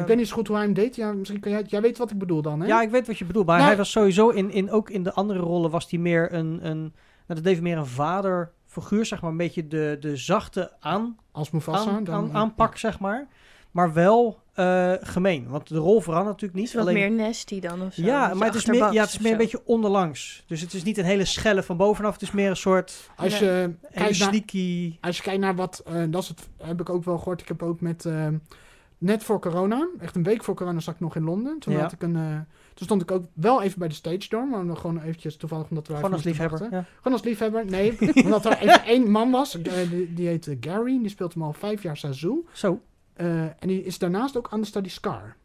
ik weet niet zo goed hoe hij hem deed. Ja, misschien kan jij, jij weet wat ik bedoel dan, hè? Ja, ik weet wat je bedoelt. Maar Nou- hij was sowieso in, in, ook in de andere rollen was hij meer een, een nou, dat deed meer een vaderfiguur, zeg maar. Een beetje de, de zachte aan, Als Mufasa. aan, dan, aan- aanpak, zeg maar. Maar wel eh, gemeen. Want de rol verandert natuurlijk niet. Is wat alleen, meer nasty dan of zo. ja, Beetje maar het is, meer, ja, het is meer een beetje onderlangs. Dus het is niet een hele schelle van bovenaf. Het is meer een soort Als je kijkt naar, sneaky... Als je kijkt naar wat, eh, dat is het, heb ik ook wel gehoord. Ik heb ook met, eh, net voor corona, echt een week voor corona zat ik nog in Londen. Toen, Ja. had ik een, eh, toen stond ik ook wel even bij de stage door, maar gewoon eventjes toevallig omdat we Gewoon als liefhebber. Ja. Gewoon als liefhebber, nee. omdat er even één man was, eh, die, die heette Gary, die speelt hem al vijf jaar Sazu. Zo, Eh, en die is daarnaast ook aan de study Scar.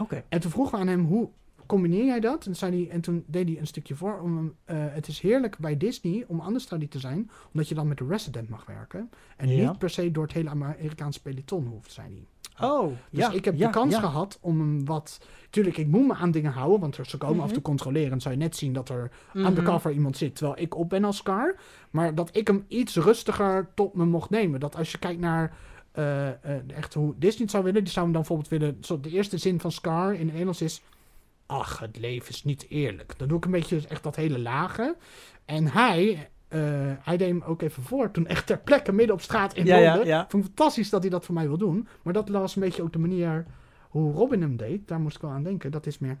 oké. En toen vroegen we aan hem, hoe combineer jij dat? En, toen zei hij, en toen deed hij een stukje voor. Om, eh, het is heerlijk bij Disney om understudy te zijn, omdat je dan met de resident mag werken. En Ja. niet per se door het hele Amerikaanse peloton hoeft, zei hij. Oh, Dus ja. ik heb ja, de kans ja. gehad om hem wat... Tuurlijk, ik moet me aan dingen houden, want er- ze komen af en Mhm. toe controleren. En zou je net zien dat er Mhm. undercover iemand zit, terwijl ik op ben als Scar. Maar dat ik hem iets rustiger tot me mocht nemen. Dat als je kijkt naar eh, eh, echt hoe Disney het zou willen, die zou hem dan bijvoorbeeld willen... Zo, de eerste zin van Scar in het Engels is... Ach, het leven is niet eerlijk. Dan doe ik een beetje echt dat hele lage. En hij, eh, hij deed hem ook even voor. Toen echt ter plekke midden op straat in Ja, Londen. ja. Ik vond het fantastisch dat hij dat voor mij wil doen. Maar dat was een beetje ook de manier hoe Robin hem deed. Daar moest ik wel aan denken. Dat is meer...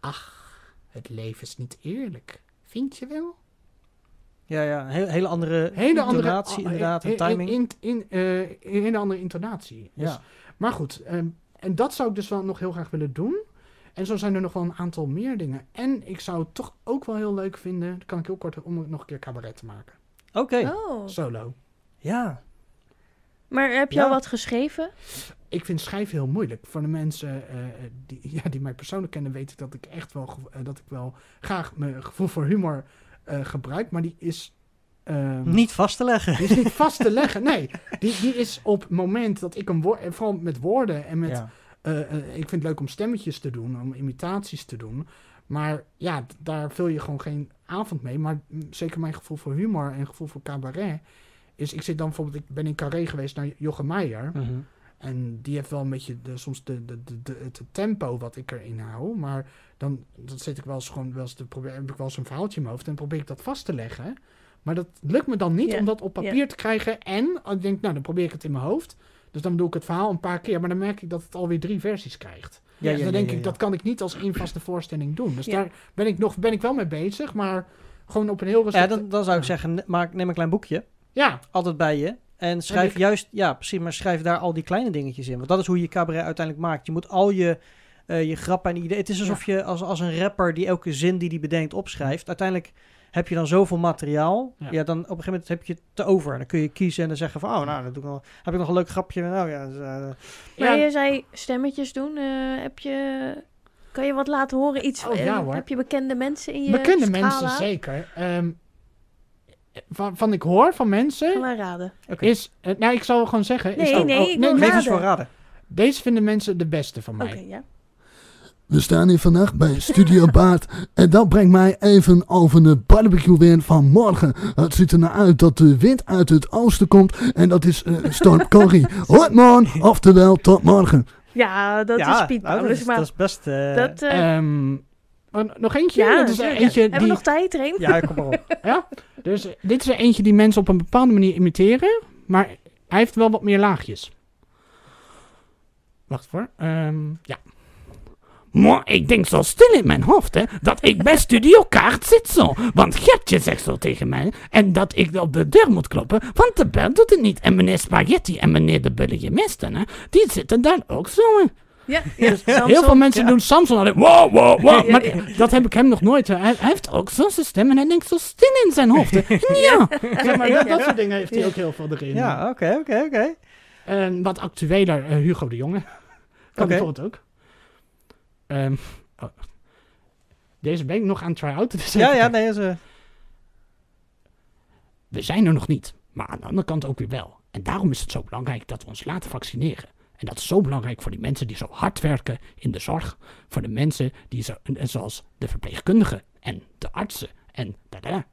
Ach, het leven is niet eerlijk. Vind je wel? Ja, ja. Een hele, hele andere Hele andere... intonatie, inderdaad, en in- in- timing. In, in, eh, een hele andere intonatie. Dus- ja. maar goed, ehm, en dat zou ik dus wel nog heel graag willen doen. En zo zijn er nog wel een aantal meer dingen. En ik zou het toch ook wel heel leuk vinden, dat kan ik heel kort, om nog een keer cabaret te maken. Oké, Oh. Solo. ja. Maar heb je Ja. al wat geschreven? Ik vind schrijven heel moeilijk. Voor de mensen eh, die, ja, die mij persoonlijk kennen, weet ik dat ik echt wel, eh, dat ik wel graag mijn gevoel voor humor eh, gebruik. Maar die is ehm, Niet vast te leggen. die is niet vast te leggen. Nee, die, die is op het moment dat ik een woord, vooral met woorden en met, Ja. Eh, eh, ik vind het leuk om stemmetjes te doen, om imitaties te doen. Maar ja, daar vul je gewoon geen avond mee. Maar zeker mijn gevoel voor humor en gevoel voor cabaret is, ik zit dan bijvoorbeeld, ik ben in Carré geweest naar Jochem Meijer. Mhm. En die heeft wel een beetje de, soms de, de, de, de- het tempo wat ik erin hou. Maar dan, dan zit ik wel eens gewoon wel eens te proberen, heb ik wel eens een verhaaltje in mijn hoofd en probeer ik dat vast te leggen. Maar dat lukt me dan niet om dat op papier te krijgen. En ik denk, nou dan probeer ik het in mijn hoofd. Dus dan doe ik het verhaal een paar keer, maar dan merk ik dat het alweer drie versies krijgt. Ja, dus ja, dan ja, denk ja, ik, ja. dat kan ik niet als één vaste voorstelling doen. Dus Ja. daar ben ik, nog, ben ik wel mee bezig, maar gewoon op een heel Ja, rustig... dan, dan zou ik zeggen, maak, neem een klein boekje. Ja, Altijd bij je. En schrijf ik- juist, ja precies, maar schrijf daar al die kleine dingetjes in. Want dat is hoe je cabaret uiteindelijk maakt. Je moet al je, eh, je grappen en ideeën... Het is alsof je als, als een rapper die elke zin die die bedenkt opschrijft. Uiteindelijk heb je dan zoveel materiaal. Ja. Ja. dan op een gegeven moment heb je het te over. En dan kun je kiezen en dan zeggen van... Oh, nou, dan doe ik nog, heb ik nog een leuk grapje. Nou ja, dus, eh, Maar Ja. je zei stemmetjes doen. eh, heb je... Kan je wat laten horen? Iets, Oh, ja, eh, hoor. Heb je bekende mensen in je bekende scala? mensen zeker. Ehm, van, van ik hoor van mensen... Maar raden. Oké. Is, eh, nou, ik zal gewoon zeggen. Nee, is dat- nee, ik wil Geef raden. eens voor raden. Deze vinden mensen de beste van Oké, mij. ja. We staan hier vandaag bij Studio Baard en dat brengt mij even over de barbecue weer van morgen. Het ziet er naar uit dat de wind uit het oosten komt en dat is eh storm Corrie. Hoi man, oftewel tot morgen. Ja, dat ja, is Piet nou, dat, is, maar dat is best... eh, dat... eh, Ehm, oh, nog eentje? ja, dat is er natuurlijk. eentje Hebben we die, nog tijd, Reen? Ja, kom maar op. ja? Dus dit is er eentje die mensen op een bepaalde manier imiteren, maar hij heeft wel wat meer laagjes. Wacht voor. Ehm, ja. Maar ik denk zo stil in mijn hoofd, hè, dat ik bij Studio Kaart zit zo. Want Gertje zegt zo tegen mij, en dat ik op de deur moet kloppen, want de bel doet het niet. En meneer Spaghetti en meneer de Bullige Mesten, hè, die zitten daar ook zo. hè. Ja, ja. Heel veel mensen doen Samson altijd, wow, wow, wow. Ja, Maar ja. dat heb ik hem nog nooit. Hij, hij heeft ook zo'n zijn stem en hij denkt zo stil in zijn hoofd. hè. Ja. Zeg maar, dat, dat soort dingen heeft hij ook heel veel erin. Ja, oké, oké, oké. En wat actueler, eh, Hugo de Jonge. Kan Oké. bijvoorbeeld ook. Ehm, oh. Deze ben ik nog aan het try-outen. dus Ja, ja, kijken. nee, ze... We zijn er nog niet, maar aan de andere kant ook weer wel. En daarom is het zo belangrijk dat we ons laten vaccineren. En dat is zo belangrijk voor die mensen die zo hard werken in de zorg. Voor de mensen die zo, zoals de verpleegkundigen en de artsen en da da da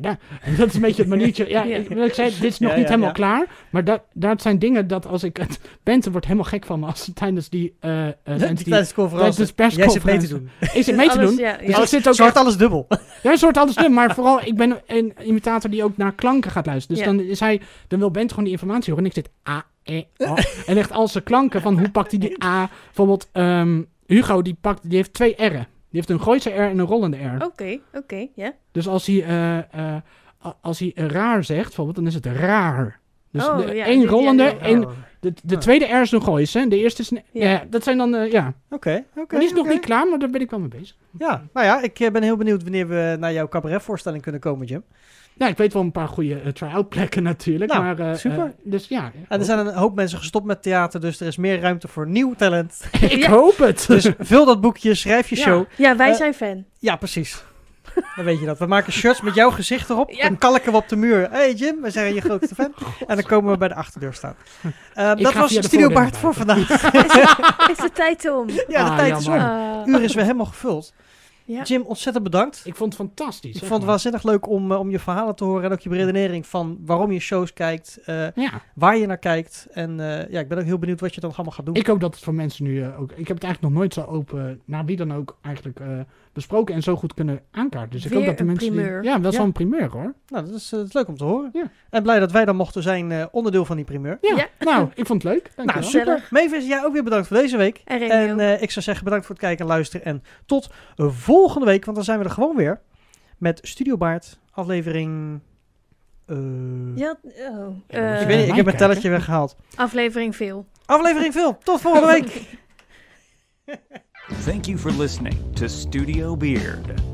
da. En dat is een beetje het maniertje. Ja, Ja. Ik, zei, dit is nog Ja, niet ja, helemaal ja. klaar. Maar dat, dat zijn dingen dat als ik het... Bente wordt helemaal gek van me als ze tijdens die... eh eh, tijdens die Tijdens de tijdens de Jij zit mee te persconferentie- doen. ik zit mee te Alles, doen. Ja, Dus ik zit ook Zwart echt- alles dubbel. Ja, soort alles slim, maar vooral, ik ben een imitator die ook naar klanken gaat luisteren. Dus Ja. dan is hij, dan wil Bent gewoon die informatie horen. En ik zit A, E, O. en echt al zijn klanken van hoe pakt hij die A. Bijvoorbeeld, ehm, Hugo, die, pakt, die heeft twee R'en. Die heeft een Gooise R en een rollende R. Oké, oké, ja. Dus als hij, eh, eh, als hij raar zegt, bijvoorbeeld, dan is het raar. Dus Oh, de, ja, één rollende, ja, één, Oh. De, de Ah. tweede R is een Gooise. En de eerste is een... Ja. Ja. dat zijn dan, eh, ja. Oké, oké. Die is nog niet klaar, maar daar ben ik wel mee bezig. Ja, nou ja, ik eh, ben heel benieuwd wanneer we naar jouw cabaretvoorstelling kunnen komen, Jim. Ja, ik weet wel een paar goede eh, try-out plekken natuurlijk. Nou, maar, eh, super. dus ja. En er zijn een hoop mensen gestopt met theater, dus er is meer ruimte voor nieuw talent. Ik Ja. hoop het. Dus vul dat boekje, schrijf je Ja. show. Ja, wij zijn fan. Ja, precies. Dan weet je dat. We maken shirts met jouw gezicht erop. Ja. Dan kalken we op de muur. hey Jim, we zijn je grootste fan. En dan komen we bij de achterdeur staan. Eh, dat was Studio Bart voor vandaag. Is de tijd om? Ja, de Ah, tijd is om. Ah, uur is weer helemaal gevuld. ja. Jim, ontzettend bedankt. Ik vond het fantastisch. Ik vond het maar. waanzinnig leuk om, eh, om je verhalen te horen en ook je beredenering van waarom je shows kijkt, eh, Ja, waar je naar kijkt. En eh, ja, ik ben ook heel benieuwd wat je dan allemaal gaat doen. ik hoop dat het voor mensen nu ook... Ik heb het eigenlijk nog nooit zo open, naar wie dan ook eigenlijk eh, besproken en zo goed kunnen aankaarten. Dus ik hoop dat de een mensen... die- primeur. ja, wel Ja. zo'n primeur hoor. Nou, dat is, eh, dat is leuk om te horen. Ja. En blij dat wij dan mochten zijn eh, onderdeel van die primeur. Ja, Ja. nou, ik vond het leuk. Nou, Dankjewel. super. Mavis, jij ook weer bedankt voor deze week. En eh, ik zou zeggen bedankt voor het kijken en luisteren. En tot volgende week, want dan zijn we er gewoon weer. Met Studio Baard, aflevering... eh, Ja, oh. Ja, dat ik weet niet, ik heb mijn kijken. tellertje weggehaald. aflevering veel. Aflevering veel. Tot volgende week. Thank you for listening to Studio Beard.